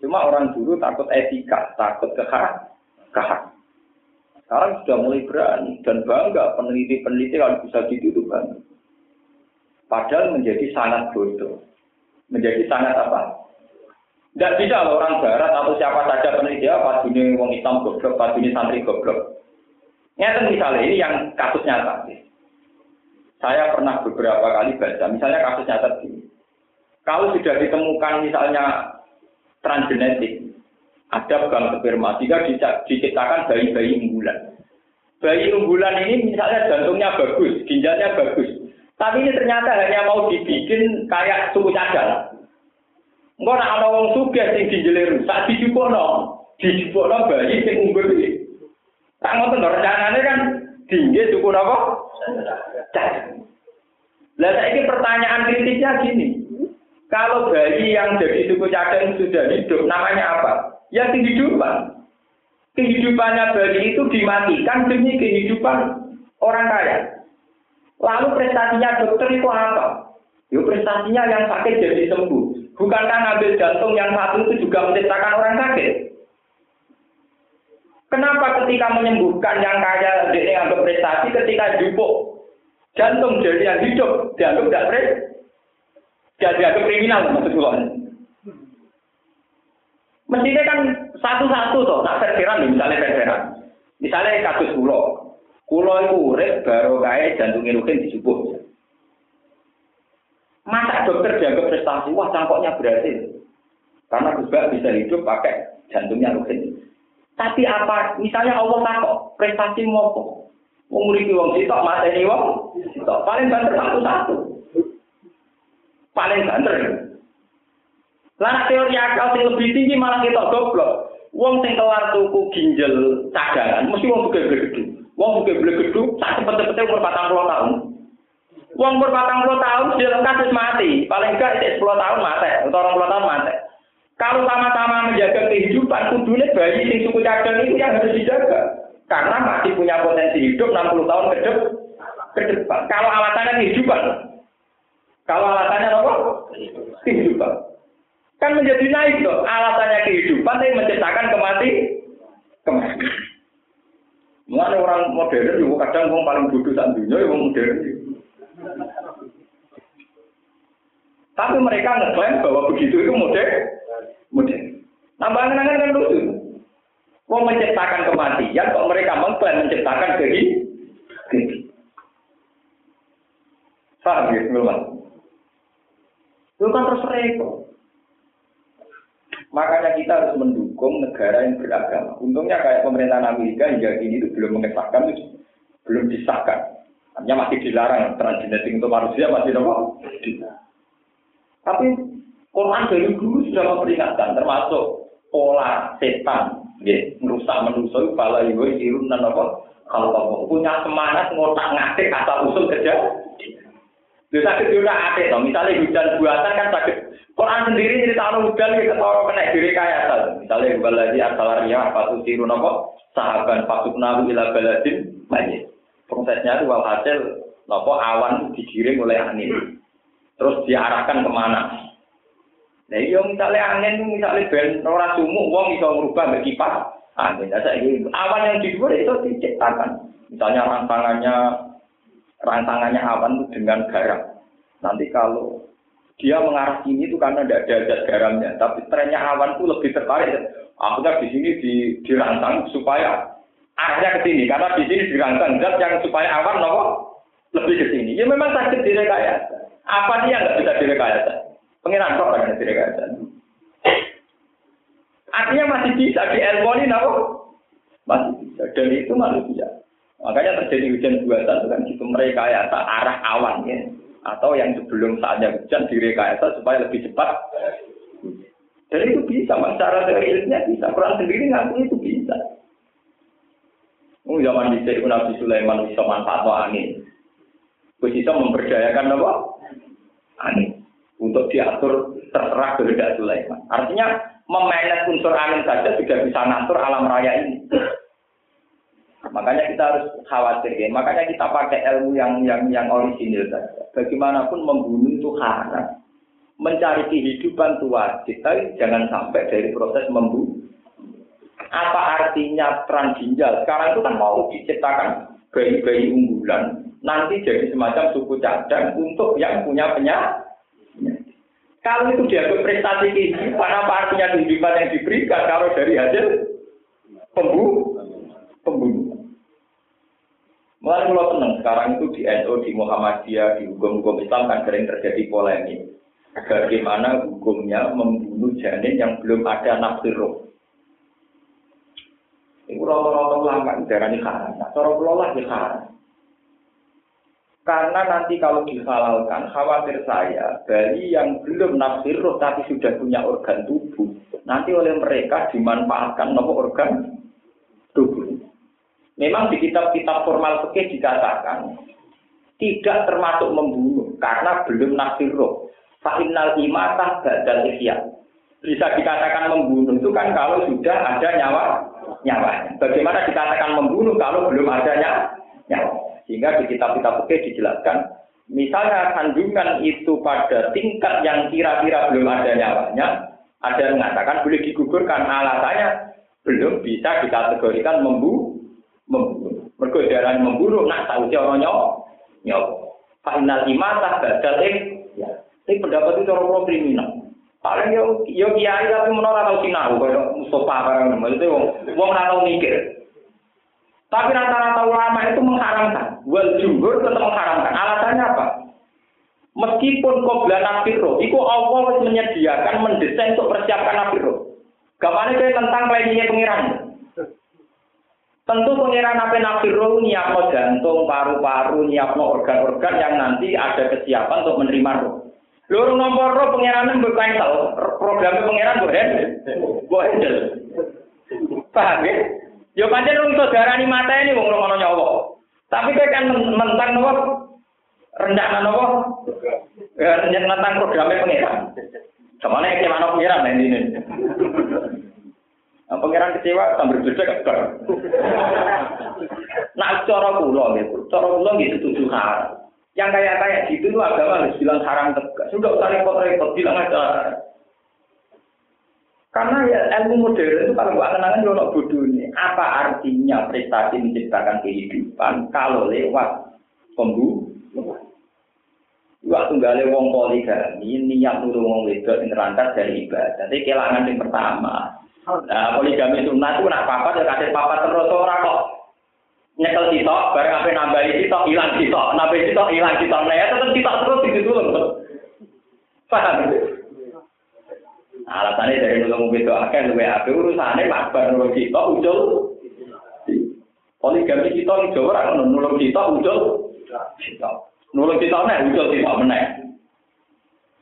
Cuma orang dulu takut etika, takut kehak, kehak. Sekarang sudah mulai berani dan bangga peneliti-peneliti kalau bisa itu bangga. Padahal menjadi sangat bodoh. Menjadi sangat apa? Tidak bisa loh orang barat atau siapa saja peneliti apa ini wong Islam goblok, pas ini santri goblok. Nyata misalnya ini yang kasus nyata. Saya pernah beberapa kali baca, misalnya kasus nyata ini. Kalau sudah ditemukan misalnya transgenetik, ada bank sperma, jika diciptakan bayi-bayi unggulan. Bayi unggulan ini misalnya jantungnya bagus, ginjalnya bagus, tapi ini ternyata hanya mau dibikin kayak suku cadang. Enggak nak ana wong sugih sing dijele rusak dijupukno. Dijupukno bayi sing unggul iki. Tak ngoten rencanane kan tinggi suku napa? Cadang. Lah saiki pertanyaan kritisnya gini. Kalau bayi yang jadi suku cadang sudah hidup, namanya apa? Ya kehidupan. Kehidupannya bayi itu dimatikan demi kehidupan orang kaya. Lalu prestasinya dokter itu apa? Yuk prestasinya yang sakit jadi sembuh. Bukankah ngambil jantung yang satu itu juga menciptakan orang sakit? Kenapa ketika menyembuhkan yang kaya dia ngambil prestasi ketika jupuk jantung jadi yang hidup dianggap tidak pres jadi dianggap kriminal maksud gue. Mestinya kan satu-satu toh, tak verseran misalnya verseran. Misalnya kasus pulau, Kulo itu urip baru kaya jantungnya Rukin dijubuk. Masa dokter dianggap prestasi? Wah, cangkoknya berhasil. Karena Gus bisa hidup pakai jantungnya Rukin. Tapi apa, misalnya Allah takut, prestasi ngopo? Wong murid wong sitok, mata ini wong sitok. Paling banter satu-satu. Paling banter. Lalu teori akal yang lebih tinggi malah kita goblok. Wong sing kelar tuku ginjal cadangan, mesti wong gede-gede. Wong mungkin beli gedung, tak cepet-cepetnya umur 40 tahun. Wong umur 40 tahun, dia kasus mati. Paling enggak, itu 10 tahun mati. Atau 20 tahun mati. Kalau sama-sama menjaga kehidupan, kudunya bayi sing suku cadang itu yang harus dijaga. Karena masih punya potensi hidup 60 tahun. Ke depan. Kalau alasannya kehidupan. Kalau alasannya apa? Kehidupan. Kan menjadi naik loh. Alasannya kehidupan yang menciptakan kemati. Kemati. Mulane orang modern juga kadang wong paling bodoh sak dunia ya wong modern. Tapi mereka ngeklaim bahwa begitu itu modern. Modern. Nambah kenangan kan lucu. Wong menciptakan kematian, kok mereka mengklaim menciptakan kehidupan. Paham ya, Itu kan terus. Makanya kita harus mendukung negara yang beragama. Untungnya kayak pemerintahan Amerika hingga ini itu belum mengesahkan, itu belum disahkan. Hanya masih dilarang transgenetik untuk manusia masih nopo. Tapi Quran dari dulu sudah memperingatkan, termasuk pola setan, ya, merusak manusia, pala ibu irun dan. Kalau punya semangat ngotak ngatik asal usul kerja, dia sakit juga atik, misalnya hujan buatan kan sakit Quran sendiri cerita hujan kita tahu kena diri kaya Misalnya bukan lagi asalarnya apa tuh tiru nopo sahabat pasuk nabi ila baladin banyak. Prosesnya itu walhasil nopo awan digiring oleh angin. Terus diarahkan ke mana? Nah iya misalnya angin misalnya ben orang sumuk wong bisa merubah berkipas angin. Nah, awan yang di luar itu diciptakan. Misalnya rangsangannya rantangannya awan itu dengan garam. Nanti kalau dia mengarah sini itu karena tidak ada zat garamnya, tapi trennya awan itu lebih tertarik. Akhirnya di sini di, dirancang supaya arahnya ke sini, karena di sini dirancang zat yang supaya awan nopo lebih ke sini. Ya memang sakit direkayasa. Apa dia nggak bisa direkayasa? Pengiran kok kan direkayasa. Artinya masih bisa di ilmu ini nopo masih bisa. Dan itu manusia. Makanya terjadi hujan buatan itu kan gitu mereka ya arah awan ya. Atau yang sebelum saatnya hujan direkayasa supaya lebih cepat. Dan itu bisa, secara teorinya bisa. Quran sendiri ngaku itu bisa. Oh, zaman di Nabi Sulaiman bisa manfaat angin. Bisa memberdayakan apa? Angin. Untuk diatur terserah kehendak Sulaiman. Artinya memanage unsur angin saja sudah bisa ngatur alam raya ini. Makanya kita harus khawatir ya. Makanya kita pakai ilmu yang yang yang orisinil saja. Bagaimanapun membunuh itu haram. Mencari kehidupan itu wajib, tapi jangan sampai dari proses membunuh. Apa artinya peran ginjal? Sekarang itu kan mau diciptakan bayi-bayi unggulan. Nanti jadi semacam suku cadang untuk yang punya penyakit. Kalau itu dianggap prestasi kehidupan, apa artinya kehidupan yang diberikan kalau dari hasil pembunuh? Pembunuh. Mulai kalau tenang, sekarang itu di NU, di Muhammadiyah, di hukum-hukum Islam kan sering terjadi polemik. Bagaimana hukumnya membunuh janin yang belum ada nafsir roh. Ini rata-rata ulama darah ini haram. Nah, cara kelola di haram. Karena nanti kalau dihalalkan, khawatir saya, bayi yang belum nafsir roh tapi sudah punya organ tubuh, nanti oleh mereka dimanfaatkan nomor organ. Memang di kitab-kitab formal fikih dikatakan tidak termasuk membunuh karena belum nafsir roh. Fa'innal imatah badal ihya. Bisa dikatakan membunuh itu kan kalau sudah ada nyawa nyawanya. Bagaimana dikatakan membunuh kalau belum adanya nyawa? Sehingga di kitab-kitab fikih dijelaskan, misalnya kandungan itu pada tingkat yang kira-kira belum ada nyawanya, ada yang mengatakan boleh digugurkan alasannya belum bisa dikategorikan membu membunuh. Mergo darah membunuh nak tahu cara nyawa. Nyawa. Final imatah badal ya. Ini pendapat itu orang kriminal. Paling yo yo kiai tapi menolak tahu sinau kaya Mustafa barang maksudnya wong wong ora tau mikir. Tapi rata-rata ulama itu mengharamkan. Wal jumhur tetap mengharamkan. Alasannya apa? Meskipun kobra nafiro, itu Allah menyediakan, mendesain untuk persiapkan nafiro. Gamane itu tentang planningnya pengiran. Tentu pengiran nabi nafiro nyiapno jantung, paru-paru, nyiapno organ-organ yang nanti ada kesiapan untuk menerima roh. Loro nomor roh pengiran tahu programnya pengiran mbok handle. Handle. Paham ya? Yo pancen wong iso darani mata ini wong ngono nyawa. Tapi kowe kan mentang nopo rendah nopo? Ya nentang programnya pengiran. Ke mana yang ke mana pengiran ini ini. Nah, pengiran kecewa sambil beda keker. Nah, cara kula gitu, cara kula gitu tujuh hal. Yang kayak kayak gitu tuh agama harus bilang haram tegak. Sudah usah repot-repot bilang aja. Karena ya ilmu modern itu kalau buat kenangan kalau bodoh ini. Apa artinya prestasi menciptakan kehidupan kalau lewat pembunuh? Waktu gale wong poligami niat nurung wong wedok nerangkat dari ibadah. Jadi kelangan yang pertama. Nah, poligami sunat itu nak papat ya kasih papat terus ora kok nyekel sitok, bareng apa nambahi sitok, hilang sitok, nambahi sitok, hilang sitok. Nah ya tetap sitok terus itu dulu. Paham? Alasannya dari nulung itu akan lebih apa urusannya mabar nulung kita ucul. Poligami di Jawa orang nulung kita ucul. Nulung kita nih ucul kita meneng.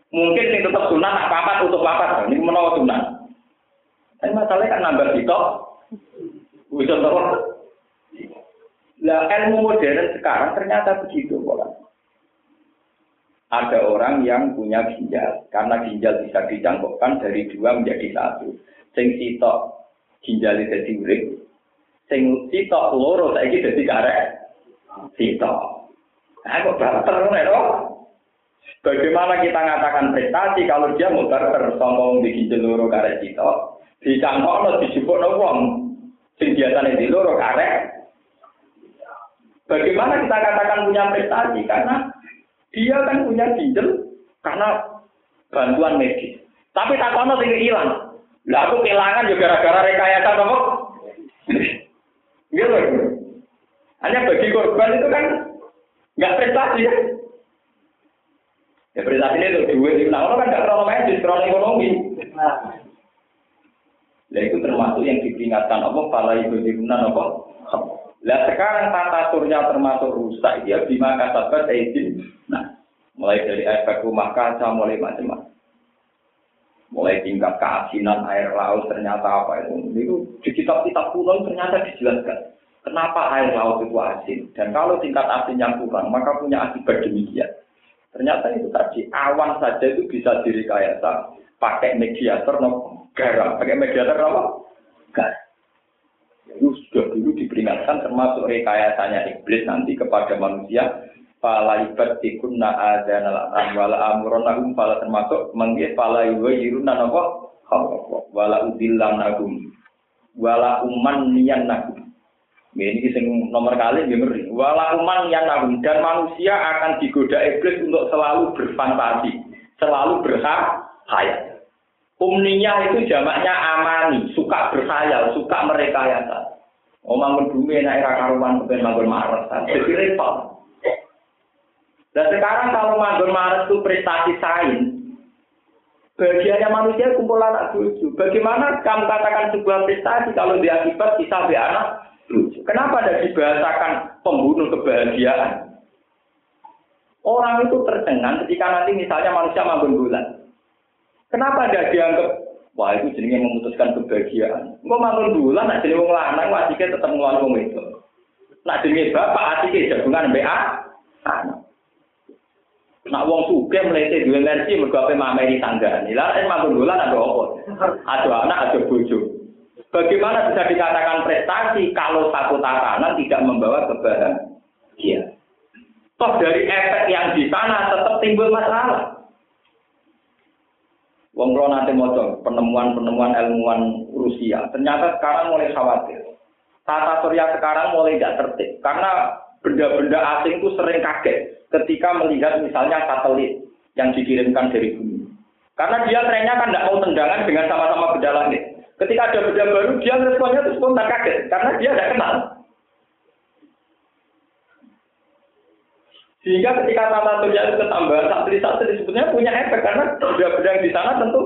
Mungkin ini tetap sunat apa apa untuk apa ini menolak sunat. Tapi masalahnya kan nambah kita ucul terus. Lah ilmu modern sekarang ternyata begitu pola ada orang yang punya ginjal. Karena ginjal bisa dicangkokkan dari dua menjadi satu. Sing sitok ginjal jadi urip. Sing sitok loro saiki dadi karek sitok. Nah kok barter ngono Bagaimana kita mengatakan prestasi kalau dia mau barter di ginjal loro karek sitok dicangkokno dijupukno wong sing biasane di loro karek Bagaimana kita katakan punya prestasi? Karena dia kan punya ginjal karena bantuan medis. Tapi tak kono sing hilang. Lah aku kehilangan juga gara-gara rekayasa apa? Gitu. Hanya bagi korban itu kan nggak prestasi ya. Ya prestasi itu duit nah, kan nggak terlalu medis, terlalu ekonomi. Nah itu termasuk yang diperingatkan apa? Pala ibu dirunan apa? Lah sekarang tata surya termasuk rusak dia bima kasabat izin. Nah, mulai dari efek rumah kaca mulai macam-macam. Mulai tingkat keasinan air laut ternyata apa itu. Itu di kitab-kitab kuno ternyata dijelaskan. Kenapa air laut itu asin? Dan kalau tingkat asinnya kurang, maka punya akibat demikian. Ternyata itu tadi, awan saja itu bisa direkayasa pakai mediator no garam. Pakai mediator apa? Garam. Itu sudah dulu diperingatkan termasuk rekayasanya iblis nanti kepada manusia. Fala ibad tikunna adana la'an wala amuronahum fala termasuk menggih fala iwa yiruna apa? Wala udillam nagum wala uman niyan nagum ini sing nomor kali dia ngeri. Walakuman yang nabung dan manusia akan digoda iblis untuk selalu berfantasi, selalu berhayal. Umninya itu jamaknya amani, suka berhayal, suka merekayasa. Omang bumi enak era karuan kepen manggon maret, jadi repot. Dan sekarang kalau manggon maret itu prestasi sains, bagiannya manusia kumpul anak cucu. Bagaimana kamu katakan sebuah prestasi kalau dia akibat bisa anak Kenapa ada dibahasakan pembunuh kebahagiaan? Orang itu tercengang ketika nanti misalnya manusia manggon bulan. Kenapa ada dianggap wah itu jenenge memutuskan kebahagiaan? Mau manggon bulan nak jenenge wong lanang wasike tetep nglawan wong itu. Nak jenenge bapak asike jagungan mbek anak. Nak wong sugih mlete duwe energi mergo ape mameri tanggane. Lah nek manggon bulan ada apa? Ada anak, ada bojo. Bagaimana bisa dikatakan prestasi kalau satu tatanan tidak membawa kebahagiaan? Toh dari efek yang di sana tetap timbul masalah. Wong kalau nanti mau penemuan-penemuan ilmuwan Rusia, ternyata sekarang mulai khawatir. Tata surya sekarang mulai tidak tertib karena benda-benda asing itu sering kaget ketika melihat misalnya satelit yang dikirimkan dari bumi. Karena dia trennya kan tidak mau tendangan dengan sama-sama benda langit. Ketika ada benda baru, dia responnya itu spontan kaget karena dia tidak kenal. Sehingga ketika tata surya itu ketambahan satelit-satelit sebetulnya punya efek karena benda-benda yang di sana tentu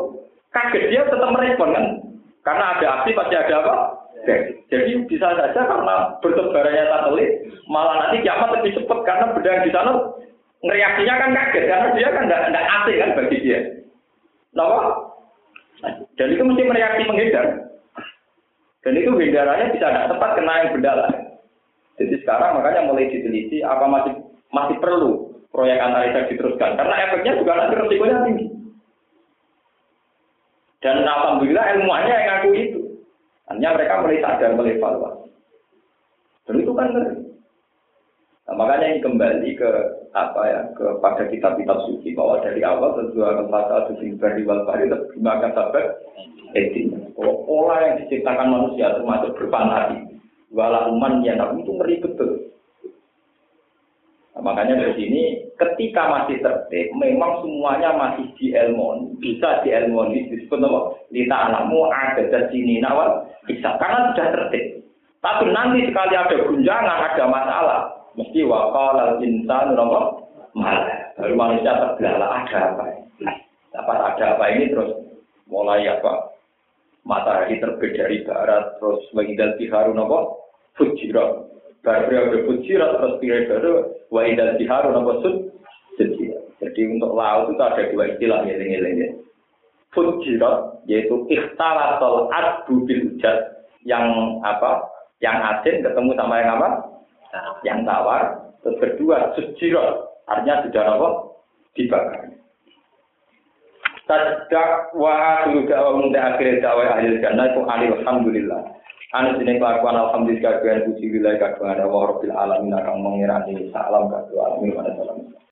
kaget dia tetap merespon kan. Karena ada aksi pasti ada apa? Jadi bisa saja karena bertebarannya satelit malah nanti kiamat lebih cepat karena yang di sana reaksinya kan kaget karena dia kan tidak asing kan bagi dia. Kenapa? Dan itu mesti mereaksi menghindar. Dan itu hindarannya bisa tidak tepat kena yang benda lain. Jadi sekarang makanya mulai diteliti apa masih masih perlu proyek antariksa diteruskan karena efeknya juga nanti resikonya tinggi. Dan alhamdulillah ilmuannya yang ngaku itu. Hanya mereka mulai sadar mulai evaluasi. Dan itu kan ngeri. Nah, makanya ini kembali ke apa ya kepada kitab-kitab suci bahwa dari awal tentu akan pasal suci beri wal bari makan sabar etik. Pola yang diciptakan manusia termasuk berfantasi. Wala uman yang itu ngeri betul. Nah, makanya dari sini ketika masih tertib, memang semuanya masih di elmon, bisa di elmon disebut apa? Lita alamu ada di sini nawal bisa karena sudah tertib. Tapi nanti sekali ada gunjangan, ada masalah, mesti wakal al insan nopo malah. Lalu manusia terbelalak ada apa ini? Dapat ada apa ini terus mulai apa? Matahari terbit dari barat terus wahidal tiharu nopo fujirat baru periode fujirat terus periode wahidal tiharu nopo sud jadi untuk laut itu ada dua istilah ya ini ini fujirat yaitu ikhtalatul adbu bil yang apa yang asin ketemu sama yang apa yang tawar. Terus kedua, sejirot. Artinya sudah apa? Dibakar. Tadak wa akhiru da'wa munda akhir da'wa ahli jannah itu alhamdulillah. Anu jeneng kelakuan alhamdulillah kagungan puji wilayah kagungan Allah Rabbil alamin akan mengirani salam kagungan alamin wa salam.